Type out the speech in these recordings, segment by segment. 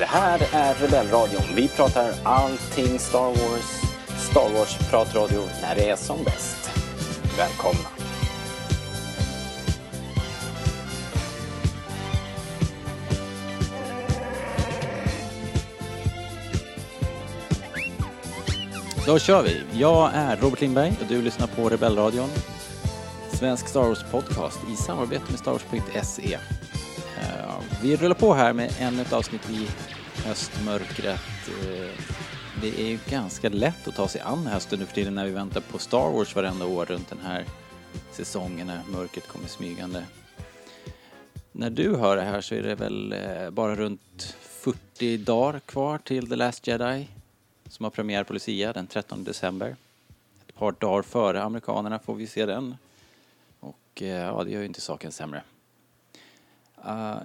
Det här är Rebellradion. Vi pratar allting Star Wars. Star Wars-pratradio när det är som bäst. Välkomna! Då kör vi. Jag är Robert Lindberg och du lyssnar på Rebellradion. Svensk Star Wars-podcast i samarbete med Star Wars.se. Eh, vi rullar på här med ännu ett avsnitt i höstmörkret. Eh, det är ju ganska lätt att ta sig an hösten nu för tiden när vi väntar på Star Wars varenda år runt den här säsongen när mörkret kommer smygande. När du hör det här så är det väl eh, bara runt 40 dagar kvar till The Last Jedi som har premiär på Lucia den 13 december. Ett par dagar före amerikanerna får vi se den. Och eh, ja, det gör ju inte saken sämre. Uh,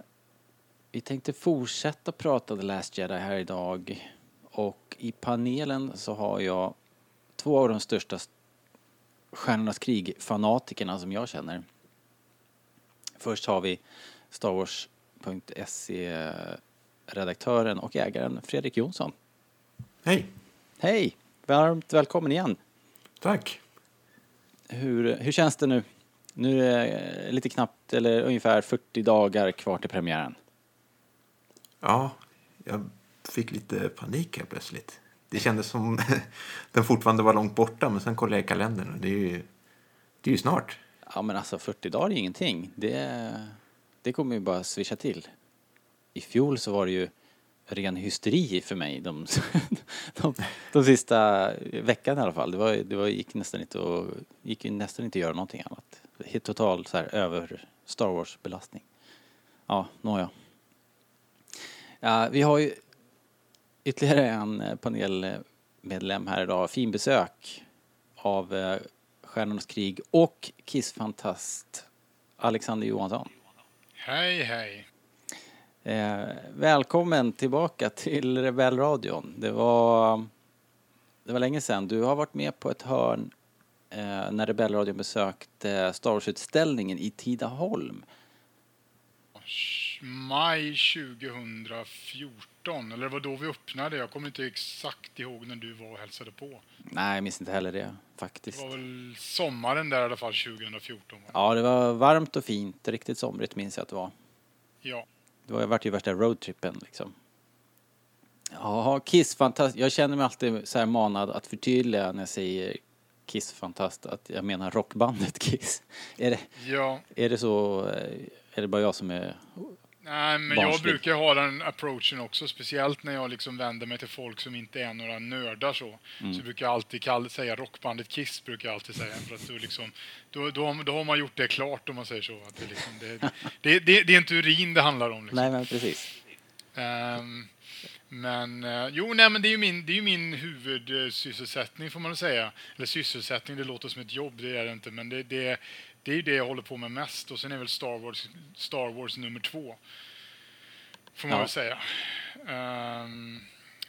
vi tänkte fortsätta prata The Last Jedi här idag. Och i panelen så har jag två av de största Stjärnornas krig-fanatikerna som jag känner. Först har vi Star Wars.se-redaktören och ägaren Fredrik Jonsson. Hej! Hej! Varmt välkommen igen. Tack! Hur, hur känns det nu? Nu är det lite knappt, eller ungefär 40 dagar kvar till premiären. Ja, jag fick lite panik här plötsligt. Det kändes som den fortfarande var långt borta, men sen kollade jag i kalendern och det är ju, det är ju snart. Ja men alltså 40 dagar är ingenting. Det, det kommer ju bara swisha till. I fjol så var det ju ren hysteri för mig de, de, de sista veckan i alla fall. Det, var, det var, gick nästan inte att, gick nästan inte att göra någonting annat. Total så här över Star Wars-belastning. Ja, nåja. Ja, vi har ju ytterligare en eh, panelmedlem här idag. Fin besök av eh, Stjärnornas krig och Kiss-fantast Alexander Johansson. Hej, hej. Eh, välkommen tillbaka till Rebellradion. Det var, det var länge sedan. Du har varit med på ett hörn eh, när Rebellradion besökte Star Wars-utställningen i Tidaholm. Maj 2014, eller det var då vi öppnade. Jag kommer inte exakt ihåg när du var och hälsade på. Nej, jag minns inte heller det Det faktiskt. var väl sommaren där i alla fall 2014. va? Ja, det var varmt och fint. Riktigt somrigt minns jag att det var. Ja. Det var, vart ju värsta roadtrippen liksom. Ja, Kiss fantast. Jag känner mig alltid så här manad att förtydliga när jag säger Kiss fantast att jag menar rockbandet Kiss. Är det, ja. är det så, eh, är det bara jag som är... Nej, men jag brukar ha den approachen också, speciellt när jag liksom vänder mig till folk som inte är några nördar så. Så brukar jag alltid kall, säga rockbandet Kiss, brukar jag alltid säga. För att då, liksom, då, då, då har man gjort det klart om man säger så. Att det, liksom, det, det, det, det är inte urin det handlar om. Liksom. Nej, men precis. Ehm, men eh, jo, nej, men det är ju min, det är ju min huvudsysselsättning får man väl säga. Eller sysselsättning, det låter som ett jobb, det är det inte. Men det, det, det är ju det jag håller på med mest. Och sen är väl Star Wars, Star Wars nummer två. Får man Ja. väl säga. Ehm,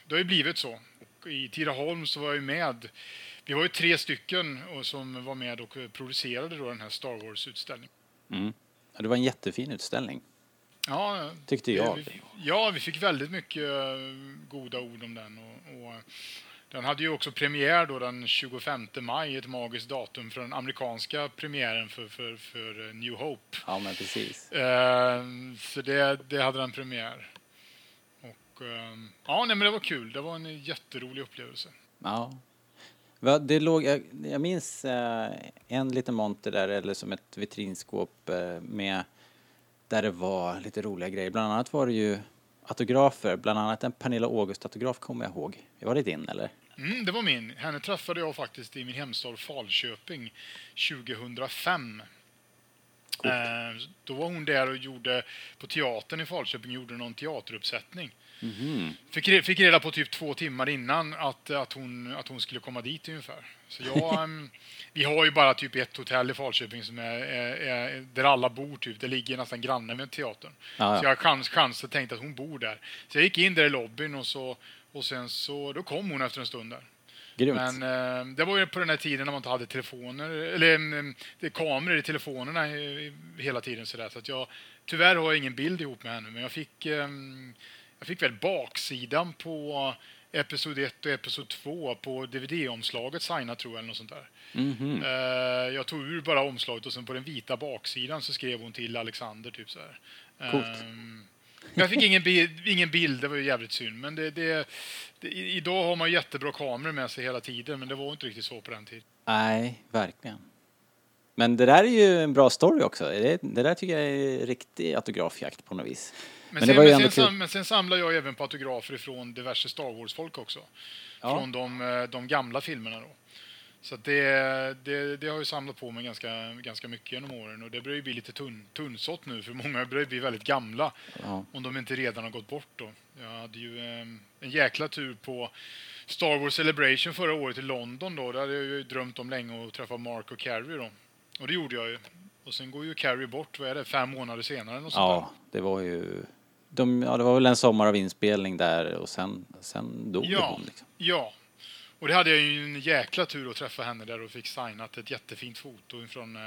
det har ju blivit så. Och I Tidaholm så var jag ju med. Vi var ju tre stycken och som var med och producerade då den här Star Wars-utställningen. Mm. Det var en jättefin utställning. Ja, Tyckte jag. Vi, ja, vi fick väldigt mycket goda ord om den. Och, och, den hade ju också premiär då den 25 maj, ett magiskt datum för den amerikanska premiären för, för, för eh, New Hope. Ja, men precis. Eh, så det, det hade den premiär. Och, eh, ja, nej, men det var kul. Det var en jätterolig upplevelse. Ja. Det låg, jag, jag minns eh, en liten monter där, eller som ett vitrinskåp eh, med där det var lite roliga grejer. Bland annat var det ju autografer, bland annat en Pernilla August-autograf kommer jag ihåg. Var det din eller? Mm, det var min. Henne träffade jag faktiskt i min hemstad Falköping 2005. Eh, då var hon där och gjorde, på teatern i Falköping, gjorde någon teateruppsättning. Fick, re- fick reda på typ två timmar innan att, att, hon, att hon skulle komma dit ungefär. Så jag, ehm, vi har ju bara typ ett hotell i Falköping som är, är, är där alla bor typ. Det ligger nästan granne med teatern. Ja, ja. Så jag har chans, chans att tänka att hon bor där. Så jag gick in där i lobbyn och så och sen så, då kom hon efter en stund där. Grymt. Men eh, det var ju på den här tiden när man inte hade telefoner, eller det är kameror i telefonerna eh, hela tiden sådär. Så att jag, tyvärr har jag ingen bild ihop med henne, men jag fick, eh, jag fick väl baksidan på Episod 1 och Episod 2 på DVD-omslaget signat tror jag, eller något sånt där. Mhm. Eh, jag tog ur bara omslaget och sen på den vita baksidan så skrev hon till Alexander, typ så här. Coolt. Jag fick ingen bild, ingen bild, det var ju jävligt synd. Men det, det, det, idag har man jättebra kameror med sig hela tiden, men det var inte riktigt så på den tiden. Nej, verkligen. Men det där är ju en bra story också. Det, det där tycker jag är riktig autografjakt på något vis. Men, Men sen, men, sen, sam, men sen samlar jag även på autografer ifrån diverse Star Wars-folk också. Ja. Från de, eh, de gamla filmerna då. Så det, det, det har ju samlat på mig ganska, ganska mycket genom åren och det börjar ju bli lite tunn, tunnsått nu för många börjar bli väldigt gamla Ja. om de inte redan har gått bort då. Jag hade ju eh, en jäkla tur på Star Wars Celebration förra året i London då. Där hade jag ju drömt om länge att träffa Mark och Carrie då. Och det gjorde jag ju. Och sen går ju Carrie bort, vad är det, fem månader senare? Något sånt ja, det var ju... De, ja, det var väl en sommar av inspelning där och sen, sen dog Ja. hon. Liksom. Ja. Och det hade jag ju en jäkla tur att träffa henne där och fick signat ett jättefint foto från, eh,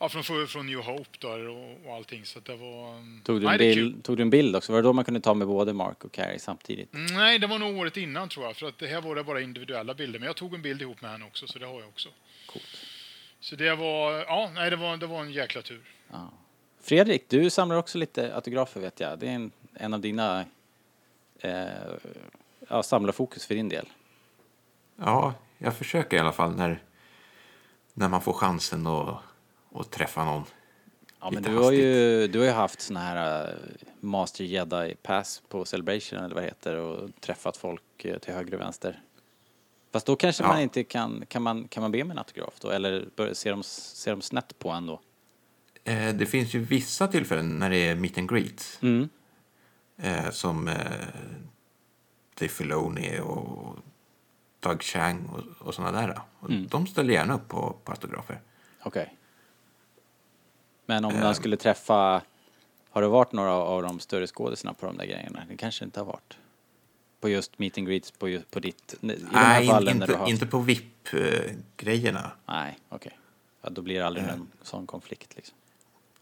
ja, från, från New Hope där och, och allting. Så det var... mm, Tog, du nej, bild, tog du en bild också? Var det då man kunde ta med både Mark och Carrie samtidigt? Nej, det var nog året innan tror jag. För att det här var det bara individuella bilder. Men jag tog en bild ihop med henne också, så det har jag också. Coolt. Så det var, ja, nej, det var, det var en jäkla tur. Ja. Fredrik, du samlar också lite autografer vet jag. Det är en, en av dina eh, ja, samlarfokus för din del. Ja, jag försöker i alla fall när, när man får chansen att, att träffa någon. Ja, men Lite du har, ju, du har ju haft såna här eh, Master Jedi Pass på Celebration eller vad det heter och träffat folk eh, till höger och vänster. Fast då kanske Ja. man inte kan, kan man, kan man be om en autograf då? Eller ser de, ser de snett på en då? Eh, det finns ju vissa tillfällen när det är meet and greets. Mm. Eh, som eh, Dave Filoni och Doug Chang och, och sådana där. Och Mm. De ställer gärna upp på, på autografer. Okej. Men om Ehm. man skulle träffa, har det varit några av de större skådisarna på de där grejerna? Det kanske inte har varit. På just meet and greets på, på ditt, i de här Nej, fallen när du inte, har inte på VIP-grejerna. Nej, okej. Ja, då blir det aldrig någon sån konflikt liksom.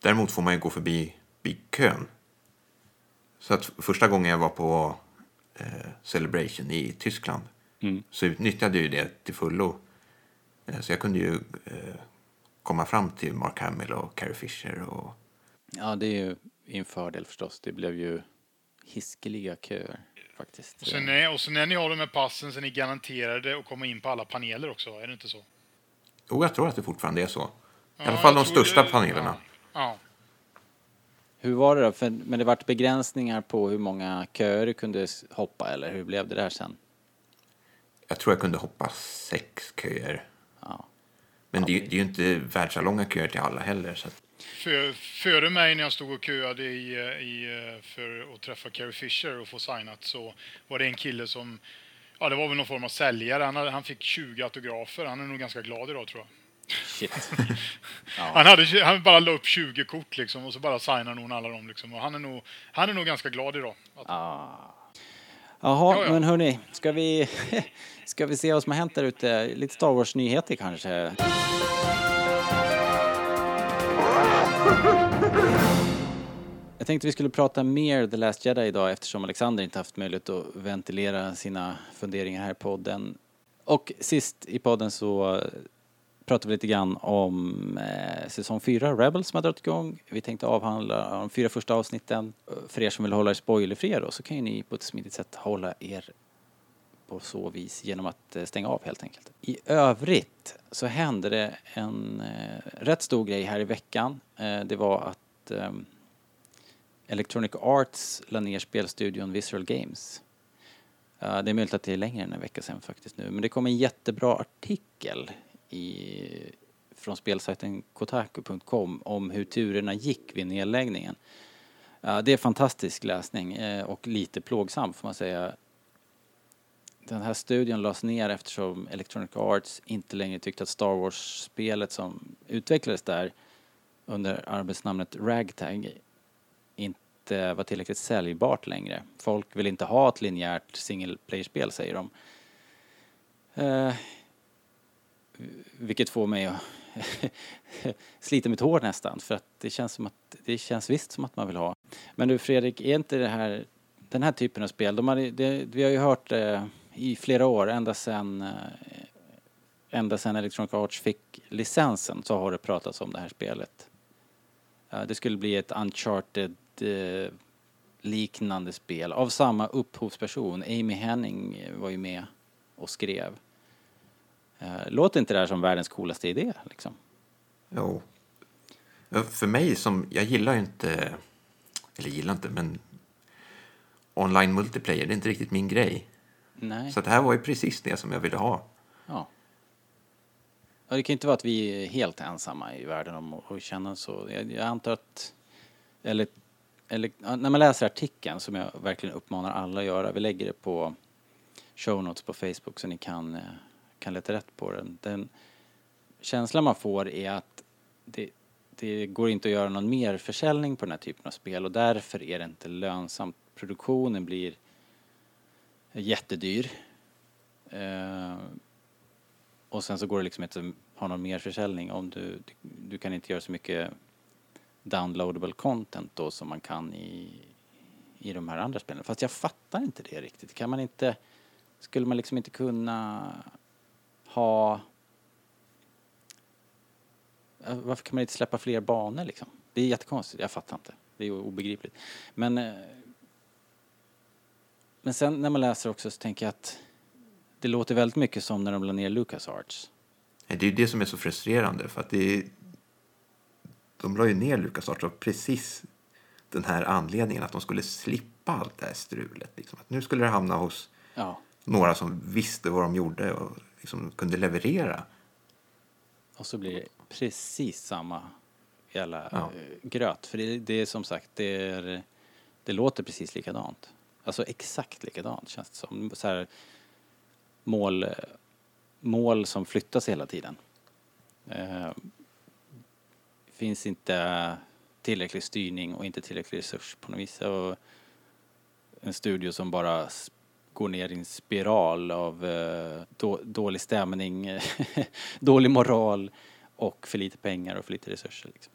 Däremot får man ju gå förbi vid kön. Så att första gången jag var på eh, Celebration i Tyskland Mm. så utnyttjade jag ju det till fullo. Eh, så jag kunde ju eh, komma fram till Mark Hamill och Carrie Fisher. Och, Ja, det är ju en fördel förstås. Det blev ju hiskeliga köer faktiskt. Och sen, är, och sen när ni har de här passen så är ni garanterade att komma in på alla paneler också, är det inte så? och jag tror att det fortfarande är så. I Ja, alla fall de största det- panelerna. Ja. Hur var det då? För, men det vart begränsningar på hur många köer du kunde hoppa eller hur blev det där sen? Jag tror jag kunde hoppa sex köer. Ja. Men det, är ju- det är ju inte världsalånga köer till alla heller. Så att, För, före mig när jag stod och köade i, eh, i, eh, för att träffa Carrie Fisher och få signat så var det en kille som, ja det var väl någon form av säljare, han, hade, han fick 20 autografer, han är nog ganska glad idag tror jag. Shit. Han, hade, han bara la upp 20 kort liksom och så bara signade någon alla dem liksom och han är nog, han är nog ganska glad idag. Att, Ah. Jaha, Ja, ja. men hörni, ska vi, ska vi se vad som har hänt där ute? Lite Star Wars-nyheter kanske? Jag tänkte vi skulle prata mer The Last Jedi idag eftersom Alexander inte haft möjlighet att ventilera sina funderingar här i podden. Och sist i podden så pratade vi lite grann om eh, säsong 4, Rebels som har dragit igång. Vi tänkte avhandla de fyra första avsnitten. För er som vill hålla er spoilerfria då så kan ju ni på ett smidigt sätt hålla er på så vis genom att eh, stänga av helt enkelt. I övrigt så hände det en eh, rätt stor grej här i veckan. Eh, det var att eh, Electronic Arts la ner spelstudion Visual Games. Eh, det är möjligt att det är längre än en vecka sedan faktiskt nu, men det kom en jättebra artikel i, från spelsajten kotaku.com om hur turerna gick vid nedläggningen. Det är fantastisk läsning eh, och lite plågsam får man säga. Den här studion lades ner eftersom Electronic Arts inte längre tyckte att Star Wars-spelet som utvecklades där under arbetsnamnet Ragtag inte var tillräckligt säljbart längre. Folk vill inte ha ett linjärt single player-spel säger de. Eh, vilket får mig att slita mitt hår nästan för att det känns som att det känns visst som att man vill ha. Men du Fredrik, är inte det här den här typen av spel, de hade, det, vi har ju hört det i flera år, ända sedan, eh, ända sedan Electronic Arts fick licensen så har det pratats om det här spelet. Det skulle bli ett Uncharted-liknande eh, spel av samma upphovsperson. Amy Henning var ju med och skrev. Eh, låter inte det här som världens coolaste idé liksom? Jo. För mig som, jag gillar ju inte, eller gillar inte, men online multiplayer, det är inte riktigt min grej. Nej. Så det här var ju precis det som jag ville ha. Ja. ja. Det kan inte vara att vi är helt ensamma i världen om att känna så. Jag, jag antar att, eller, eller när man läser artikeln som jag verkligen uppmanar alla att göra, vi lägger det på show notes på Facebook så ni kan, eh, kan leta rätt på den. Den känslan man får är att det, det går inte att göra någon mer försäljning på den här typen av spel och därför är det inte lönsamt. Produktionen blir jättedyr. Eh, och sen så går det liksom inte att ha någon mer försäljning om du, du kan inte göra så mycket downloadable content då som man kan i, i de här andra spelen. Fast jag fattar inte det riktigt. Kan man inte, skulle man liksom inte kunna ha Eh, varför kan man inte släppa fler banor liksom? Det är jättekonstigt, jag fattar inte. Det är obegripligt. Men, eh, men sen när man läser också så tänker jag att det låter väldigt mycket som när de la ner LucasArts. Det är ju det som är så frustrerande för att det är, de la ju ner LucasArts av precis den här anledningen att de skulle slippa allt det här strulet. Liksom. Att nu skulle det hamna hos Ja. några som visste vad de gjorde och liksom kunde leverera. Och så blir det precis samma jävla Ja. eh, gröt. För det, det är som sagt, det, är, det låter precis likadant. Alltså exakt likadant känns det som. Så här, mål, mål som flyttas hela tiden. Eh, finns inte tillräcklig styrning och inte tillräcklig resurs på något vis. Och en studio som bara går ner i en spiral av eh, då, dålig stämning, dålig moral och för lite pengar och för lite resurser. Liksom.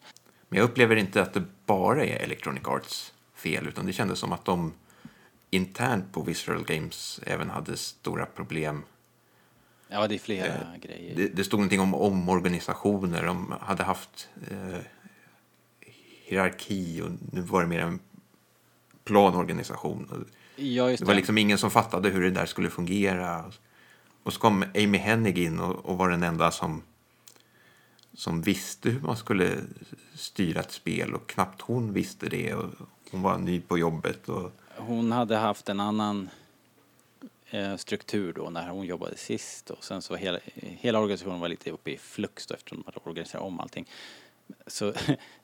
Men jag upplever inte att det bara är Electronic Arts fel utan det kändes som att de internt på Visceral Games även hade stora problem. Ja, det är flera Eh, grejer. Det, det stod någonting om omorganisationer, de hade haft eh, hierarki och nu var det mer en planorganisation. Ja, just Det var liksom ingen som fattade hur det där skulle fungera. Och så kom Amy Hennig in och, och var den enda som, som visste hur man skulle styra ett spel och knappt hon visste det. Och hon var ny på jobbet. Och, Hon hade haft en annan eh, struktur då när hon jobbade sist och sen så hela, hela organisationen var lite uppe i flux då eftersom de hade organiserat om allting. Så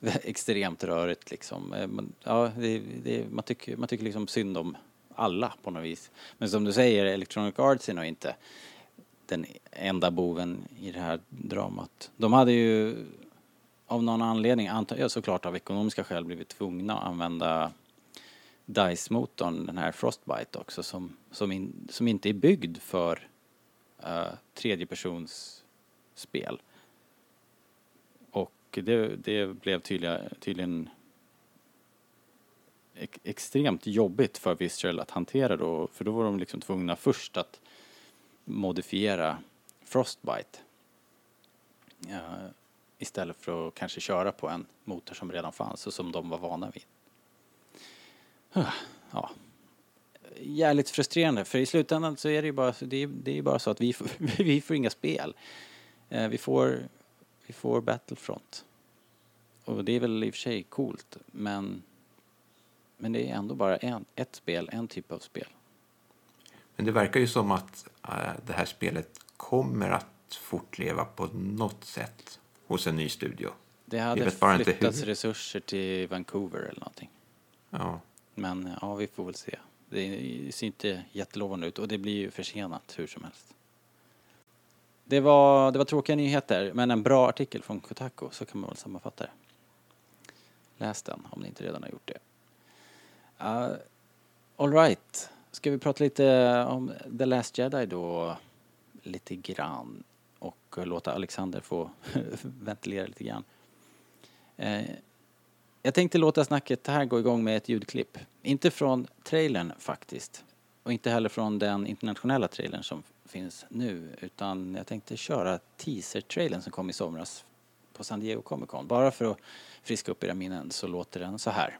extremt rörigt liksom. Eh, men, Ja, det, det, man, tycker, man tycker liksom synd om alla på något vis. Men som du säger, Electronic Arts är nog inte den enda boven i det här dramat. De hade ju av någon anledning, antar såklart av ekonomiska skäl, blivit tvungna att använda DICE-motorn, den här Frostbite också, som, som, in, som inte är byggd för uh, tredjepersons spel. Och det, det blev tydliga, tydligen extremt jobbigt för Visceral att hantera då, för då var de liksom tvungna först att modifiera Frostbite eh, istället för att kanske köra på en motor som redan fanns och som de var vana vid. Ja. Jävligt frustrerande för i slutändan så är det ju bara, det är, det är bara så att vi får, vi får inga spel. Eh, vi, får, vi får Battlefront. Och det är väl i och för sig coolt men, men det är ändå bara en, ett spel, en typ av spel. men det verkar ju som att eh, det här spelet kommer att fortleva på något sätt hos en ny studio. Det hade flyttats resurser till Vancouver eller någonting. Ja. Men ja, vi får väl se. Det ser inte jättelovande ut och det blir ju försenat hur som helst. Det var, det var tråkiga nyheter, men en bra artikel från Kotaku, så kan man väl sammanfatta det. Läs den om ni inte redan har gjort det. Uh, all right. Ska vi prata lite om The Last Jedi då? Lite grann. Och uh, låta Alexander få ventilera lite grann. Uh, Jag tänkte låta snacket här gå igång med ett ljudklipp. Inte från trailern faktiskt. Och inte heller från den internationella trailern som finns nu. Utan jag tänkte köra teaser-trailern som kom i somras på San Diego Comic Con. Bara för att friska upp era minnen så låter den så här.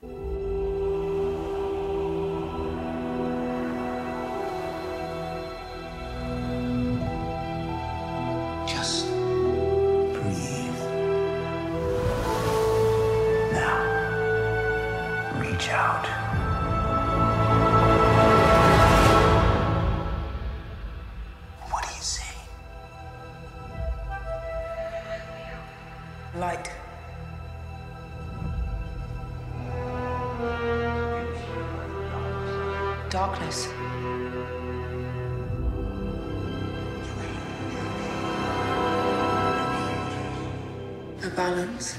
Balance.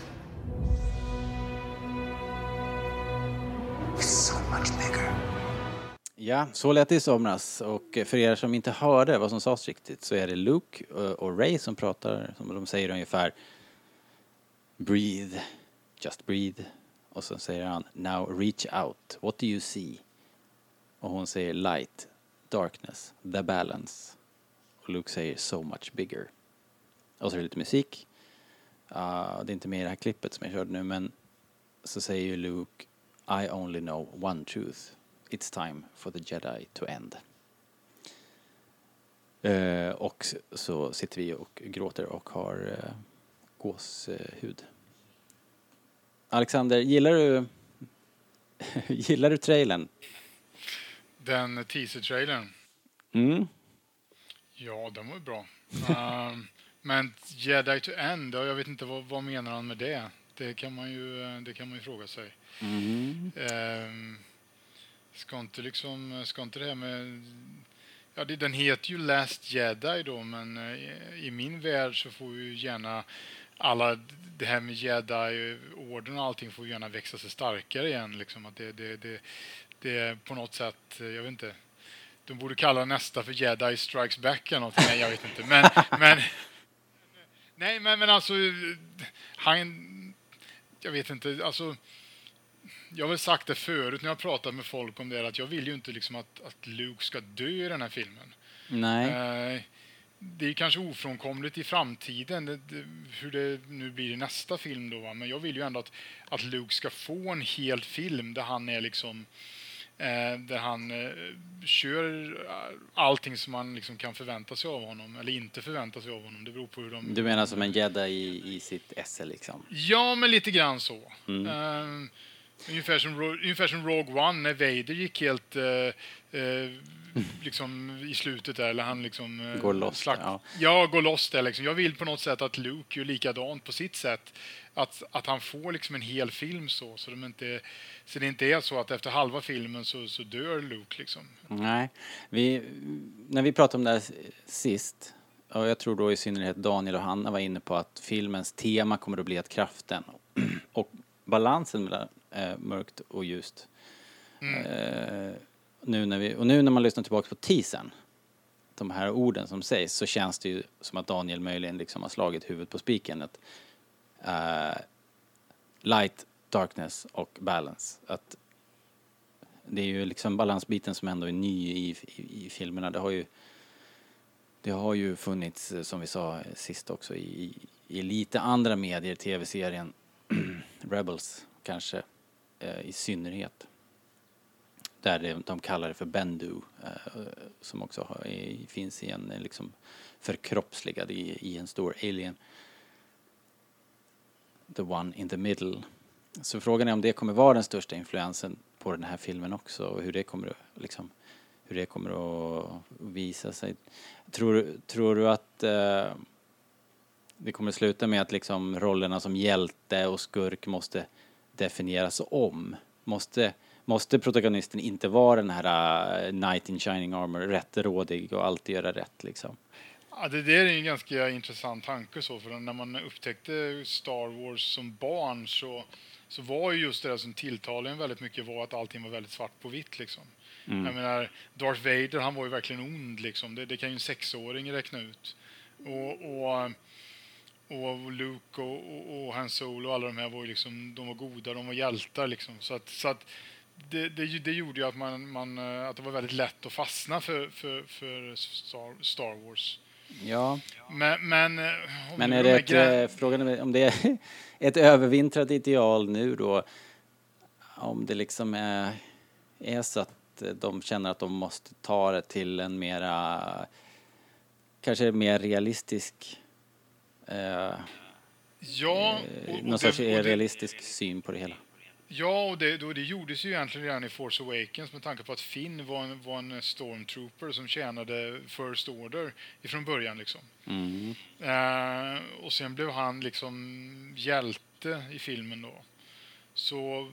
It's so much bigger. Ja, så lät det i somras. Och för er som inte hörde vad som sades riktigt så är det Luke eh, och Ray som pratar, som de säger ungefär Breathe, just breathe. Och så säger han Now reach out, what do you see? Och hon säger light, darkness, the balance. Och Luke säger so much bigger. Och så är det lite musik. Uh, det är inte med i det här klippet som jag körde nu men så säger ju Luke I only know one truth. It's time for the Jedi to end. Eh, och så sitter vi och gråter och har uh, gåshud. Alexander, gillar du gillar du trailern? Den teaser-trailern. Mm. Ja, den var bra. Ehm, men Jedi to End, ja, jag vet inte vad, vad menar han med det? Det kan man ju, eh, det kan man ju fråga sig. Ehm, ska inte liksom, ska inte det här med... Ja, det, den heter ju Last Jedi då, men eh, i min värld så får ju gärna alla det här med Jedi-orden och allting får gärna växa sig starkare igen. Liksom att det, det, det, det är på något sätt, eh, jag vet inte, de borde kalla nästa för Jedi Strikes Back eller någonting. Nej, jag vet inte. Men, men, nej, men, men alltså, han, jag vet inte, alltså, jag har väl sagt det förut när jag pratat med folk om det, att jag vill ju inte liksom att, att Luke ska dö i den här filmen. Nej. Eh, det är kanske ofrånkomligt i framtiden det, det, hur det nu blir i nästa film då, va? men jag vill ju ändå att, att Luke ska få en hel film där han är liksom där han eh, kör eh, allting som man liksom kan förvänta sig av honom eller inte förvänta sig av honom. Det beror på hur de... Du menar som en jedi i, i sitt esse liksom? Ja, men lite grann så. Eh, ungefär, som, ungefär som Rogue One när Vader gick helt eh, eh, liksom i slutet där, eller han liksom... eh, Går loss, slakt- ja. ja, går loss där liksom. Jag vill på något sätt att Luke gör likadant på sitt sätt. Att, att han får liksom en hel film så, så, de inte, så det inte är så att efter halva filmen så, så dör Luke liksom. Nej. Vi, när vi pratade om det här sist, och jag tror då i synnerhet Daniel och Hanna var inne på att filmens tema kommer att bli att kraften och balansen mellan eh, mörkt och ljust. Eh, nu när vi, och nu när man lyssnar tillbaka på teasern, de här orden som sägs, så känns det ju som att Daniel möjligen liksom har slagit huvudet på spiken. Att, eh, light, darkness och balance. Att det är ju liksom balansbiten som ändå är ny i, i, i filmerna. Det har ju det har ju funnits, eh, som vi sa sist också, i, i lite andra medier, tv-serien Rebels kanske Eh, i synnerhet. Där det, de kallar det för Bendu, eh, som också har, finns i en liksom förkroppsligad i, i en stor alien. The one in the middle. Så frågan är om det kommer vara den största influensen på den här filmen också och hur det kommer att, liksom, hur det kommer att visa sig. Tror, tror du att eh, det kommer att sluta med att liksom rollerna som hjälte och skurk måste definieras om? Måste, måste protagonisten inte vara den här uh, knight in shining armor, rättrådig och alltid göra rätt liksom? Ja, det där är en ganska intressant tanke så, för när man upptäckte Star Wars som barn så, så var ju just det där som tilltalade en väldigt mycket var att allting var väldigt svart på vitt liksom. Jag menar, Darth Vader han var ju verkligen ond liksom. Det, det kan ju en sexåring räkna ut. Och, och, och Luke och, och, och Han Solo och alla de här var ju liksom, de var goda, de var hjältar liksom. Så att, så att det, det, det gjorde ju att, man, man, eh, att det var väldigt lätt att fastna för, för, för Star, Star Wars. Ja, Men, men, eh, men är de det ett, eh, frågan är om det är ett övervintrat ideal nu då? Om det liksom är, är så att de känner att de måste ta det till en mera, kanske mer realistisk, eh, Ja, och, och någon det- sorts det- realistisk syn på det hela. Ja, och det, då, det gjordes ju egentligen redan i Force Awakens med tanke på att Finn var en, var en stormtrooper som tjänade First Order ifrån början. Liksom. Mm. Eh, och sen blev han liksom hjälte i filmen då. Så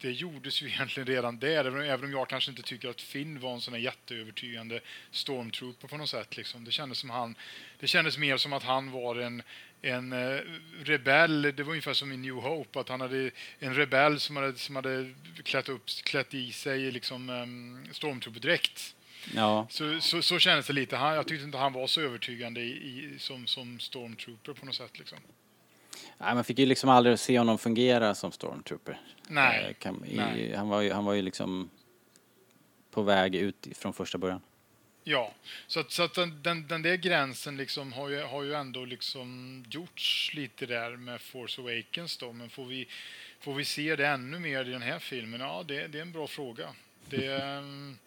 det gjordes ju egentligen redan där, även även om jag kanske inte tycker att Finn var en sån här jätteövertygande stormtrooper på något sätt. Liksom. Det, kändes som han, det kändes mer som att han var en, en eh, rebell. Det var ungefär som i New Hope, att han hade en rebell som hade, som hade klätt, upp, klätt i sig liksom, um, stormtrooperdräkt. Ja, Så, så, så kändes det lite. Han, jag tyckte inte han var så övertygande i, i, som, som stormtrooper på något sätt. Liksom. Nej, man fick ju liksom aldrig se honom fungera som stormtrooper. Nej, Eh, Kan, i, nej. Han, var ju, han var ju liksom på väg ut från första början. Ja, så att, så att den, den, den där gränsen liksom har, ju, har ju ändå liksom gjorts lite där med Force Awakens då, men får vi, får vi se det ännu mer i den här filmen? Ja, det, det är en bra fråga. Det, ehm,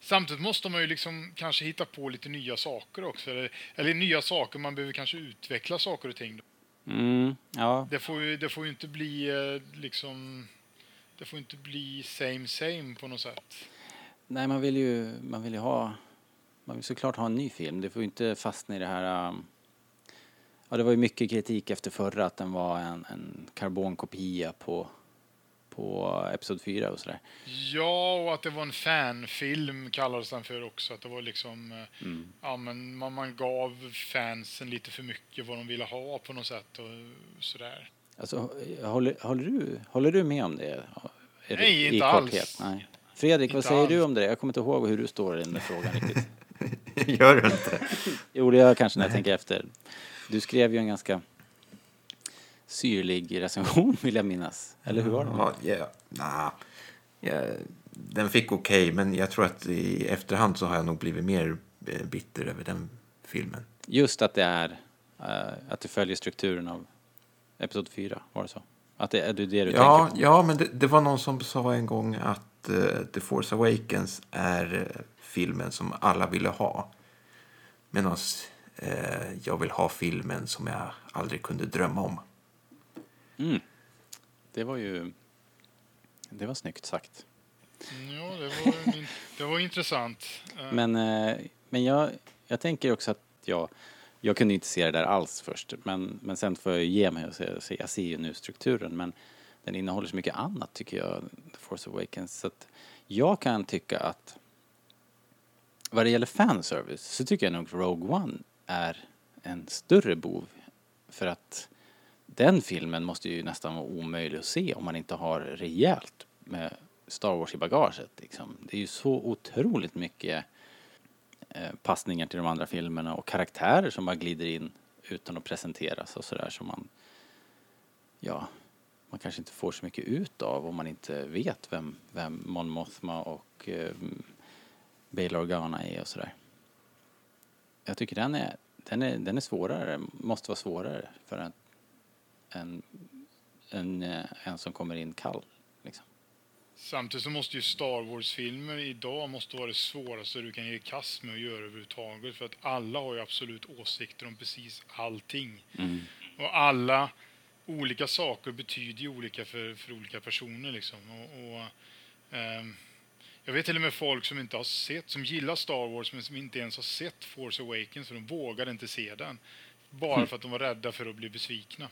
samtidigt måste man ju liksom kanske hitta på lite nya saker också, eller, eller nya saker, man behöver kanske utveckla saker och ting. Mm, ja, Det får ju, det får ju inte bli eh, liksom, det får inte bli same same på något sätt. nej man vill ju, man vill ju ha, man vill såklart ha en ny film. Det får ju inte fastna i det här, um, ja det var ju mycket kritik efter förra att den var en, en karbonkopia på, på Episod 4 och sådär. Ja, och att det var en fanfilm kallades den för också. Att det var liksom, eh, Mm. ja men man, man gav fansen lite för mycket vad de ville ha på något sätt och sådär. Alltså, håller, håller, du, håller du med om det? Är det Nej, i inte alls. Nej. Fredrik, vad Inte säger du alls. om det? Jag kommer inte ihåg hur du står i den frågan riktigt. Gör du inte? Jo, det gör jag kanske när jag tänker efter. Du skrev ju en ganska syrlig recension, vill jag minnas. Eller hur var det? Ja, ja, nah. ja, den fick okej, men jag tror att i efterhand så har jag nog blivit mer eh, bitter över den filmen. Just att det är, eh, att det följer strukturen av Episod 4, var det så? Att det är det, du Ja, tänker på? ja men det, det var någon som sa en gång att eh, The Force Awakens är filmen som alla ville ha. Medan eh, jag vill ha filmen som jag aldrig kunde drömma om. Mm. Det var ju, det var snyggt sagt. Ja, det var, en- det var intressant. Eh, Men, eh, men jag, jag tänker också att jag, jag kunde inte se det där alls först. Men, men sen får jag ju ge mig och se, se, jag ser ju nu strukturen. Men den innehåller så mycket annat tycker jag, The Force Awakens. Så att jag kan tycka att vad det gäller fanservice så tycker jag nog Rogue One är en större bov. För att den filmen måste ju nästan vara omöjlig att se om man inte har rejält med Star Wars i bagaget. Liksom. Det är ju så otroligt mycket eh, passningar till de andra filmerna och karaktärer som bara glider in utan att presenteras och sådär som man, ja, man kanske inte får så mycket ut av om man inte vet vem, vem Mon Mothma och eh, Bail Organa är och sådär. Jag tycker den är, den är, den är svårare, måste vara svårare för en, en, en, eh, en som kommer in kall. Liksom. Samtidigt så måste ju Star Wars-filmer idag måste vara det svåraste du kan ge kast med att göra överhuvudtaget. För att alla har ju absolut åsikter om precis allting. Och alla olika saker betyder ju olika för, för olika personer liksom. Och, och, ehm, jag vet till och med folk som inte har sett, som gillar Star Wars men som inte ens har sett Force Awakens för de vågade inte se den. Bara för att de var rädda för att bli besvikna.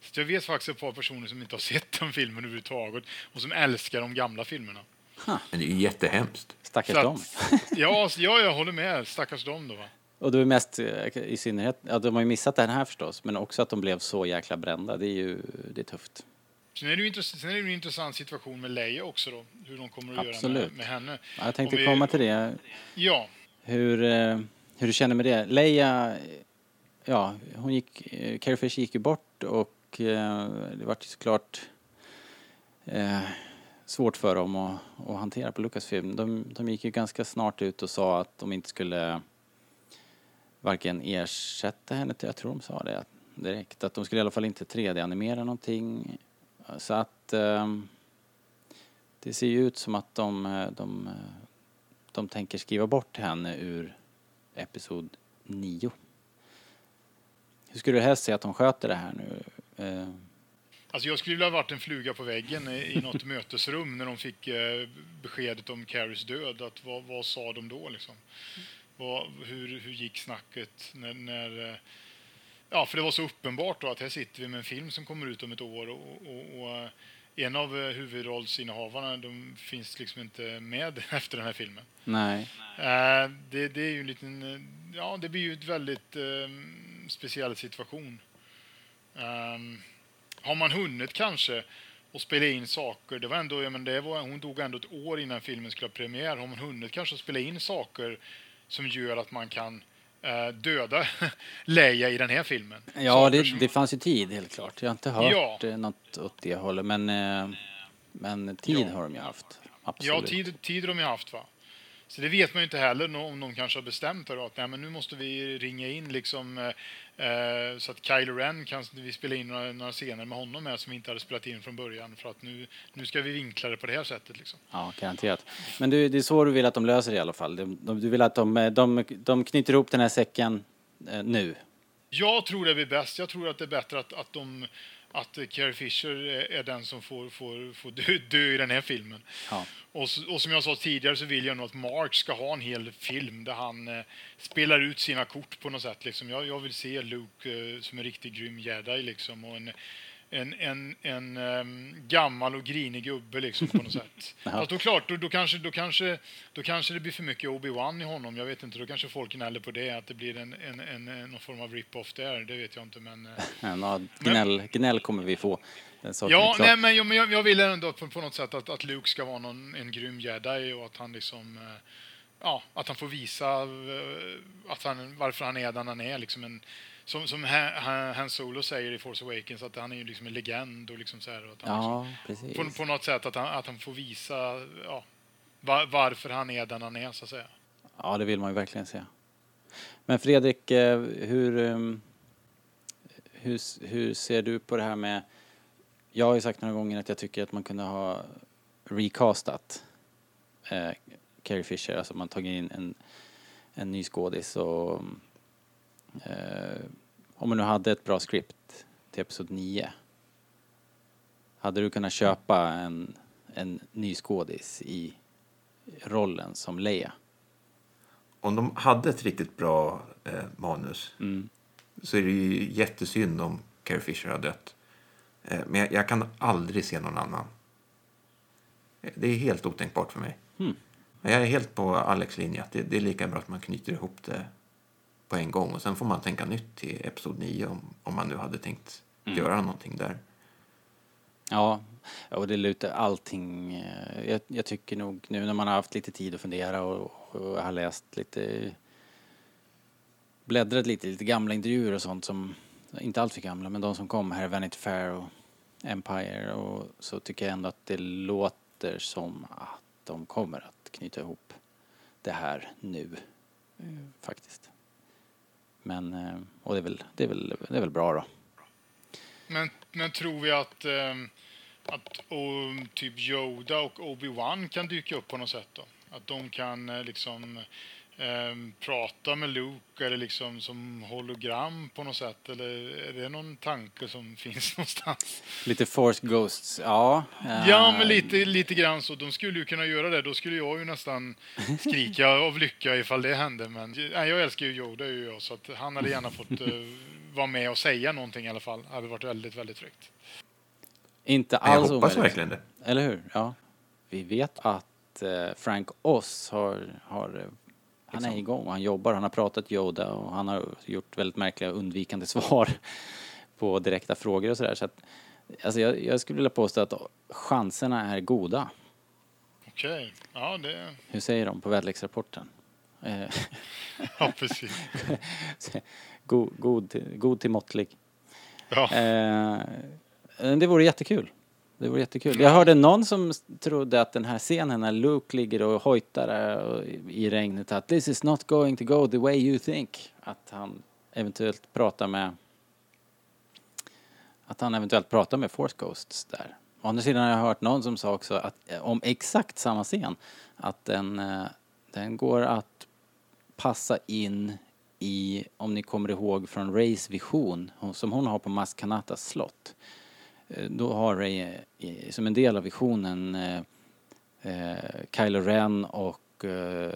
Så jag vet faktiskt ett par personer som inte har sett den filmen överhuvudtaget och som älskar de gamla filmerna. Men det är ju jättehemskt. Stackars Så dem. att, ja, ja, jag håller med. Stackars dem då. Va? Och det är mest eh, i synnerhet, ja, de har ju missat den här förstås, men också att de blev så jäkla brända. Det är ju, det är tufft. Sen är det ju intressant, sen är det en intressant situation med Leia också då. Hur de kommer att göra Absolut. med, med henne. Ja, jag tänkte vi- komma till det. Ja, Hur, eh, hur du känner med det. Leia ja, hon gick, eh, Carrie Fisher gick ju bort och eh, det var ju såklart eh, svårt för dem att, att hantera på Lucasfilm. De, de gick ju ganska snart ut och sa att de inte skulle varken ersätta henne, jag tror de sa det direkt, att de skulle i alla fall inte 3D-animera någonting. Så att ehm, det ser ju ut som att de, eh, de, eh, de tänker skriva bort henne ur Episod 9. Hur skulle du helst se att de sköter det här nu? Ehm. Alltså jag skulle vilja ha varit en fluga på väggen i, något mötesrum när de fick eh, beskedet om Carries död. Att vad, vad sa de då liksom? Vad, hur, hur gick snacket när, när Ja, för det var så uppenbart då att här sitter vi med en film som kommer ut om ett år och, och, och eh, en av eh, huvudrollsinnehavarna de finns liksom inte med efter den här filmen. nej. Eh, det, det är ju en liten, ja det blir ju ett väldigt eh, speciell situation. Ehm, har man hunnit kanske och spela in saker, det var ändå, ja, men det var, hon dog ändå ett år innan filmen skulle ha premiär, har man hunnit kanske att spela in saker som gör att man kan döda Leia i den här filmen? Ja, det, som- det fanns ju tid helt klart. Jag har inte hört Ja. ja. något åt det hållet, men, eh, men tid Ja. har de ju haft. Ja, Absolut. tid, tid har de ju haft va. Så det vet man ju inte heller om de kanske har bestämt att nej, men nu måste vi ringa in liksom eh, eh, så att Kylo Ren kan vi spela in några, några scener med honom med som vi inte hade spelat in från början för att nu, nu ska vi vinkla det på det här sättet liksom. Ja, garanterat. Men du, det är så du vill att de löser det i alla fall. De, de, du vill att de, eh, de, de knyter ihop den här säcken eh, nu. Jag tror det blir bäst. Jag tror att det är bättre att, att, de, att Carrie Fisher är, den som får, får, får dö, dö i den här filmen. Ja. Och, och som jag sa tidigare så vill jag nog att Mark ska ha en hel film där han eh, spelar ut sina kort på något sätt. Liksom. Jag, jag vill se Luke eh, som en riktigt grym jedi liksom, och en, en, en, en ehm, gammal och grinig gubbe liksom, på något sätt. Fast då klart, då, då, kanske, då, kanske, då kanske det blir för mycket Obi-Wan i honom. Jag vet inte, då kanske folk gnäller på det, att det blir en, en, en, en, någon form av rip-off där. Det vet jag inte, men... eh, Ja, nå, gnäll, gnäll kommer vi få. Ja, nej, men jag, jag, jag vill ändå på, på något sätt att, att Luke ska vara någon, en grym jedi och att han liksom... eh, Ja, att han får visa eh, att han, varför han är den han är. Liksom en, som som Han, Solo säger i Force Awakens, att han är ju liksom en legend. Och liksom så här, att han Ja, precis. liksom, på, på något sätt att han, att han får visa ja, var, varför han är den han är, så att säga. Ja, det vill man ju verkligen se. Men Fredrik, eh, hur, ehm, hur, hur ser du på det här med... Jag har ju sagt några gånger att jag tycker att man kunde ha recastat eh, Carrie Fisher, alltså man tagit in en, en ny skådis och eh, om man nu hade ett bra script till Episod 9 hade du kunnat köpa en, en ny skådis i rollen som Leia? Om de hade ett riktigt bra eh, manus Mm. så är det ju jättesynd om Carrie Fisher har dött. Eh, men jag, jag kan aldrig se någon annan. Eh, Det är helt otänkbart för mig. Men jag är helt på Alex linje det, det är lika bra att man knyter ihop det på en gång och sen får man tänka nytt till Episod 9 om, om man nu hade tänkt Mm. göra någonting där. Ja, och det lutar allting. eh, Jag, jag tycker nog nu när man har haft lite tid att fundera och, och har läst lite bläddrat lite, lite gamla intervjuer och sånt som, inte alltför gamla, men de som kom här, Vanity Fair och Empire och så tycker jag ändå att det låter som att de kommer att knyta ihop det här nu, eh, faktiskt. Men, eh, och det är väl, det är väl, det är väl bra då. Men, men tror vi att, eh, att och, typ Yoda och Obi-Wan kan dyka upp på något sätt då? Att de kan eh, liksom ehm, prata med Luke eller liksom som hologram på något sätt? Eller är det någon tanke som finns någonstans? Lite Force Ghosts, ja. Ja, eh, men lite, lite grann så. De skulle ju kunna göra det. Då skulle jag ju nästan skrika av lycka ifall det hände. Men nej, jag älskar ju Yoda, ju jag, så att han hade gärna fått eh, vara med och säga någonting i alla fall. Det hade varit väldigt, väldigt tryggt. Inte Men jag alls hoppas omöjligt. verkligen det. Eller hur? Ja. Vi vet att eh, Frank Oz har, har eh, han är Liksom. igång och han jobbar. Han har pratat Yoda och han har gjort väldigt märkliga undvikande svar på direkta frågor och sådär. Så att, alltså jag, jag skulle vilja påstå att chanserna är goda. Okej. Ja, det... Hur säger de på väderleksrapporten? Eh, Ja, precis. god, god, god till måttlig. Ja. Eh, det vore jättekul. Det vore jättekul. Jag hörde någon som trodde att den här scenen när Luke ligger och hojtar eh, i regnet att this is not going to go the way you think. Att han eventuellt pratar med att han eventuellt pratar med Force Ghosts där. Å andra sidan har jag hört någon som sa också att eh, om exakt samma scen att den, eh, den går att passa in i, om ni kommer ihåg från Rays vision som hon har på Maskanatas slott. Eh, Då har Ray som en del av visionen eh, eh, Kylo Ren och eh,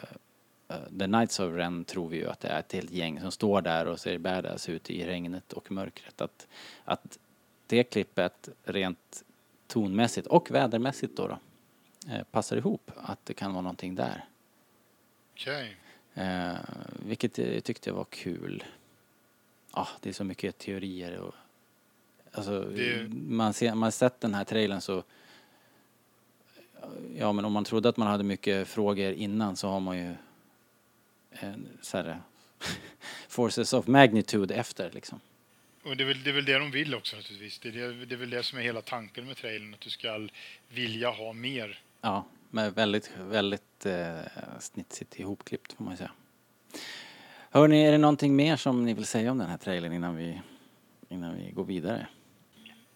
eh, The Knights of Ren tror vi ju att det är ett helt gäng som står där och ser badass ut i regnet och mörkret. Att, att det klippet rent tonmässigt och vädermässigt då, då eh, passar ihop. Att det kan vara någonting där. Okej. Eh, vilket jag tyckte var kul. Ja, det är så mycket teorier och alltså, Det- man, ser, man har sett den här trailern så ja men om man trodde att man hade mycket frågor innan så har man ju en, så här, forces of magnitude efter liksom. Och det är, väl, det är väl det de vill också naturligtvis. Det är, det, det är väl det som är hela tanken med trailern, att du ska vilja ha mer. Ja, men väldigt, väldigt eh, snitsigt ihopklippt får man säga. Hörni, är det någonting mer som ni vill säga om den här trailern innan vi, innan vi går vidare?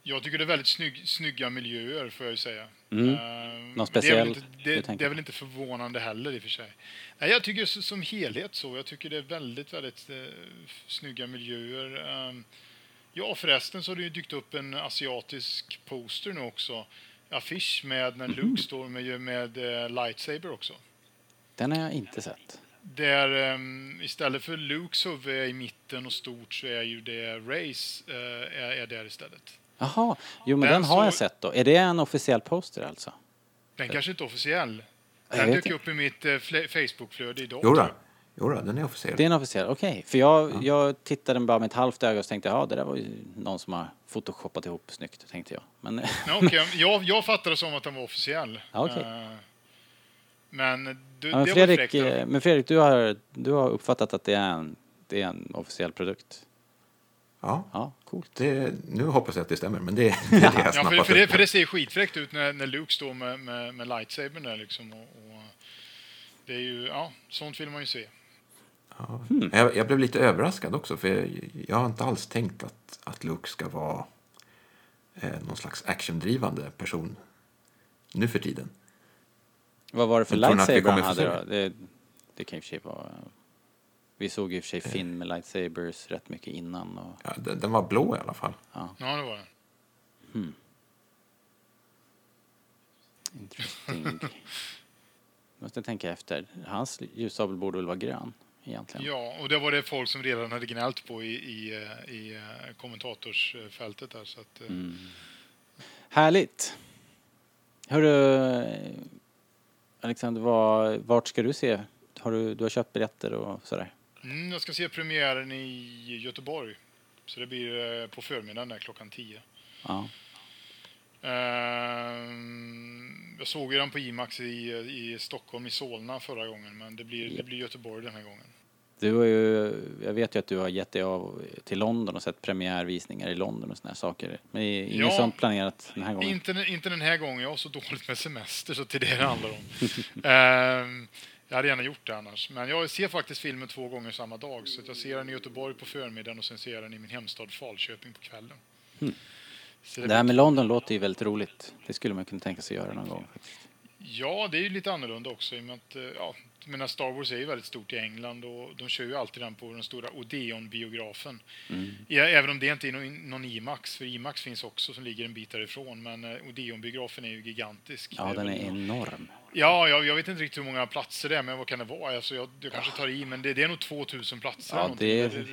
Jag tycker det är väldigt snygg, snygga miljöer, får jag ju säga. Mm. Eh, Något det är väl inte, det, det är väl inte förvånande heller i och för sig. Nej, jag tycker som helhet så. Jag tycker det är väldigt, väldigt eh, snygga miljöer. Um, ja, förresten så har det ju dykt upp en asiatisk poster nu också. Affisch med när. Luke står med, med eh, lightsaber också. Den har jag inte sett. Där ehm, istället för Lukes huvud är i mitten och stort så är ju det Rays eh, är, är där istället. Jaha, jo men Den den har jag så- sett då. Är det en officiell poster alltså? Den kanske inte är officiell. Jag Den dök inte. upp i mitt eh, Facebookflöde idag. Jo då. jag. Jo då, den är officiell. Det är en officiell, okej. För jag, jag tittade bara med ett halvt öga och tänkte jag, ja det där var ju någon som har photoshoppat ihop snyggt, tänkte jag. Men Ja, okej. jag, jag fattade det som att den var officiell. Ja, okej. Eh, men du, Ja, men, det Fredrik, var fräckt. eh, men Fredrik, du har, du har uppfattat att det är en, det är en officiell produkt? Ja, Ja, coolt. det, nu hoppas jag att det stämmer, men det, det är det jag Ja, för, för, det, för det ser skitfräckt ut när, när Luke står med, med, med lightsabern där liksom. Och, och, det är ju, ja, sånt vill man ju se. Ja. Jag, jag blev lite överraskad också, för jag, jag har inte alls tänkt att, att Luke ska vara eh, någon slags actiondrivande person nu för tiden. Vad var det för Men tror ni att vi lightsaber han hade då? Det, det kan i och för sig vara... Vi såg i och för sig Finn med lightsabers rätt mycket innan och... Ja, den, den var blå i alla fall. Ja, det var det. Interesting. Måste tänka efter. Hans ljussabel borde väl vara grön egentligen? Ja, och det var det folk som redan hade gnällt på i, i, eh, i eh, kommentatorsfältet där. Så att, eh, Mm. Härligt! Hörru, Alexander, vad, vart ska du se? Har du, du har köpt biljetter och sådär? Mm, jag ska se premiären i Göteborg. Så det blir eh, på förmiddagen där klockan 10. Ja. Ehm, jag såg ju den på IMAX i, i Stockholm, i Solna förra gången, men det blir, det blir Göteborg den här gången. Du har ju, jag vet ju att du har gett dig av till London och sett premiärvisningar i London och såna här saker. Men det är inget Ja. sånt planerat den här gången? Inte, inte den här gången, jag har så dåligt med semester så till det det handlar om. Ehm, jag hade gärna gjort det annars. Men jag ser faktiskt filmen två gånger samma dag. Så att jag ser den i Göteborg på förmiddagen och sen ser jag den i min hemstad Falköping på kvällen. Så Det här med London låter ju väldigt roligt. Det skulle man kunna tänka sig göra någon gång. Faktiskt. Ja, det är ju lite annorlunda också i och med att eh, ja, menar Star Wars är ju väldigt stort i England och de kör ju alltid den på den stora Odeon-biografen. Mm. Även om det inte är någon, IMAX, för IMAX finns också som ligger en bit därifrån, men eh, Odeon-biografen är ju gigantisk. Ja, den är enorm. Ja, jag, jag vet inte riktigt hur många platser det är, men vad kan det vara? Alltså, jag, jag kanske tar i, men det, det är nog 2000 platser. Ja, eller det- eller,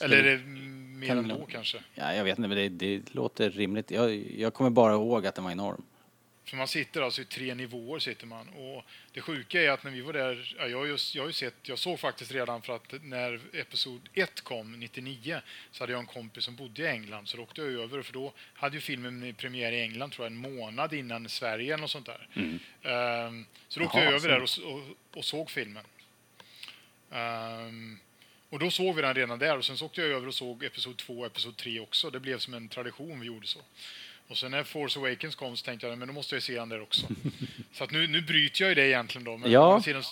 eller är det mer än då kanske? Ja, jag vet inte, men det, det låter rimligt. Jag, jag kommer bara ihåg att den var enorm. För man sitter alltså i tre nivåer sitter man. Och det sjuka är att när vi var där, ja, jag, just, jag sett, jag såg faktiskt redan för att när Episod 1 kom 99 så hade jag en kompis som bodde i England så då åkte jag över för då hade ju filmen premiär i England tror jag en månad innan Sverige eller något sånt där. Ehm, så då åkte Jaha, jag över där så. och, och, och såg filmen. Ehm, och då såg vi den redan där och sen så åkte jag över och såg Episod 2 och Episod 3 också. Det blev som en tradition vi gjorde så. Och sen när Force Awakens kom så tänkte jag men då måste jag se den där också. så att nu, nu bryter jag ju det egentligen då. Men Ja. å, andra sidan,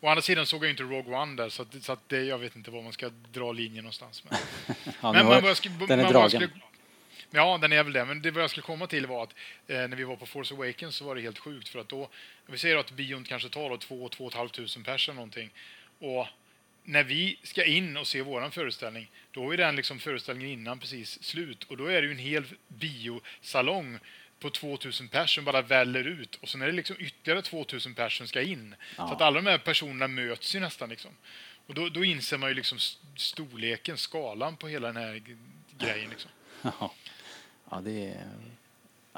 å andra sidan såg jag inte Rogue One där så, att, så att det, jag vet inte var man ska dra linjen någonstans. Men, Ja, men, jag skulle, den är men vad jag dragen. skulle, Ja, den är väl det. Men det vad jag skulle komma till var att eh, när vi var på Force Awakens så var det helt sjukt för att då, vi säger att bion kanske tar då två, två och ett halvt tusen pers eller någonting. Och när vi ska in och se våran föreställning, då är den liksom föreställningen innan precis slut och då är det ju en hel biosalong på 2000 pers som bara väller ut och sen är det liksom ytterligare 2000 pers som ska in. Så att alla de här personerna möts ju nästan liksom. Och då, då inser man ju liksom storleken, skalan på hela den här grejen liksom. Ja, ja det är...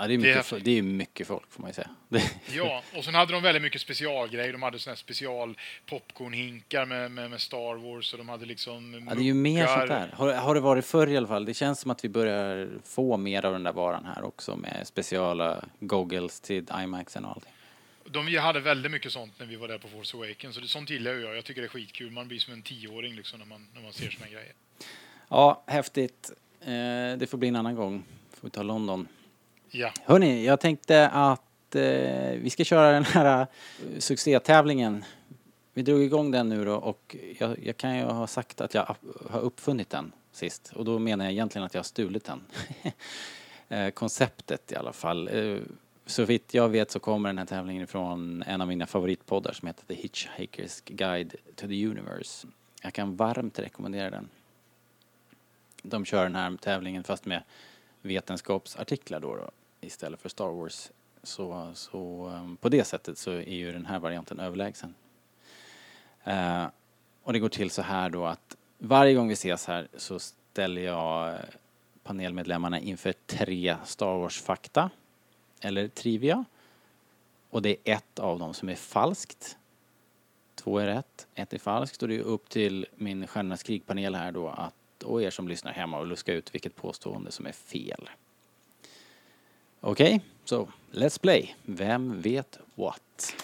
Ja, det är, mycket, häftigt. fo- det är mycket folk får man ju säga. Det, Ja, och sen hade de väldigt mycket specialgrejer. De hade såna här special popcornhinkar med, med, med Star Wars och de hade liksom ja, det är ju mer sånt där. Har, har det varit förr i alla fall? Det känns som att vi börjar få mer av den där varan här också med speciala goggles till IMAXen och allting. De hade väldigt mycket sånt när vi var där på Force Awakens. Så det, sånt gillar jag. Jag tycker det är skitkul. Man blir som en tioåring liksom när man, när man ser såna grejer. Ja, häftigt. Eh, det får bli en annan gång. Får vi ta London. Ja, Hörni, jag tänkte att eh, vi ska köra den här eh, succétävlingen. Vi drog igång den nu då och jag, jag kan ju ha sagt att jag har uppfunnit den sist och då menar jag egentligen att jag har stulit den. eh, konceptet i alla fall. Eh, så vitt jag vet så kommer den här tävlingen ifrån en av mina favoritpoddar som heter The Hitchhiker's Guide to the Universe. Jag kan varmt rekommendera den. De kör den här tävlingen fast med vetenskapsartiklar då, då istället för Star Wars. Så, så ehm, på det sättet så är ju den här varianten överlägsen. Eh, och det går till så här då att varje gång vi ses här så ställer jag eh, panelmedlemmarna inför tre Star Wars-fakta eller trivia. Och det är ett av dem som är falskt. Två är rätt, ett är falskt och det är upp till min Stjärnornas krig-panel här då att och er som lyssnar hemma och luska ut vilket påstående som är fel. Okej, så let's play. Vem vet what?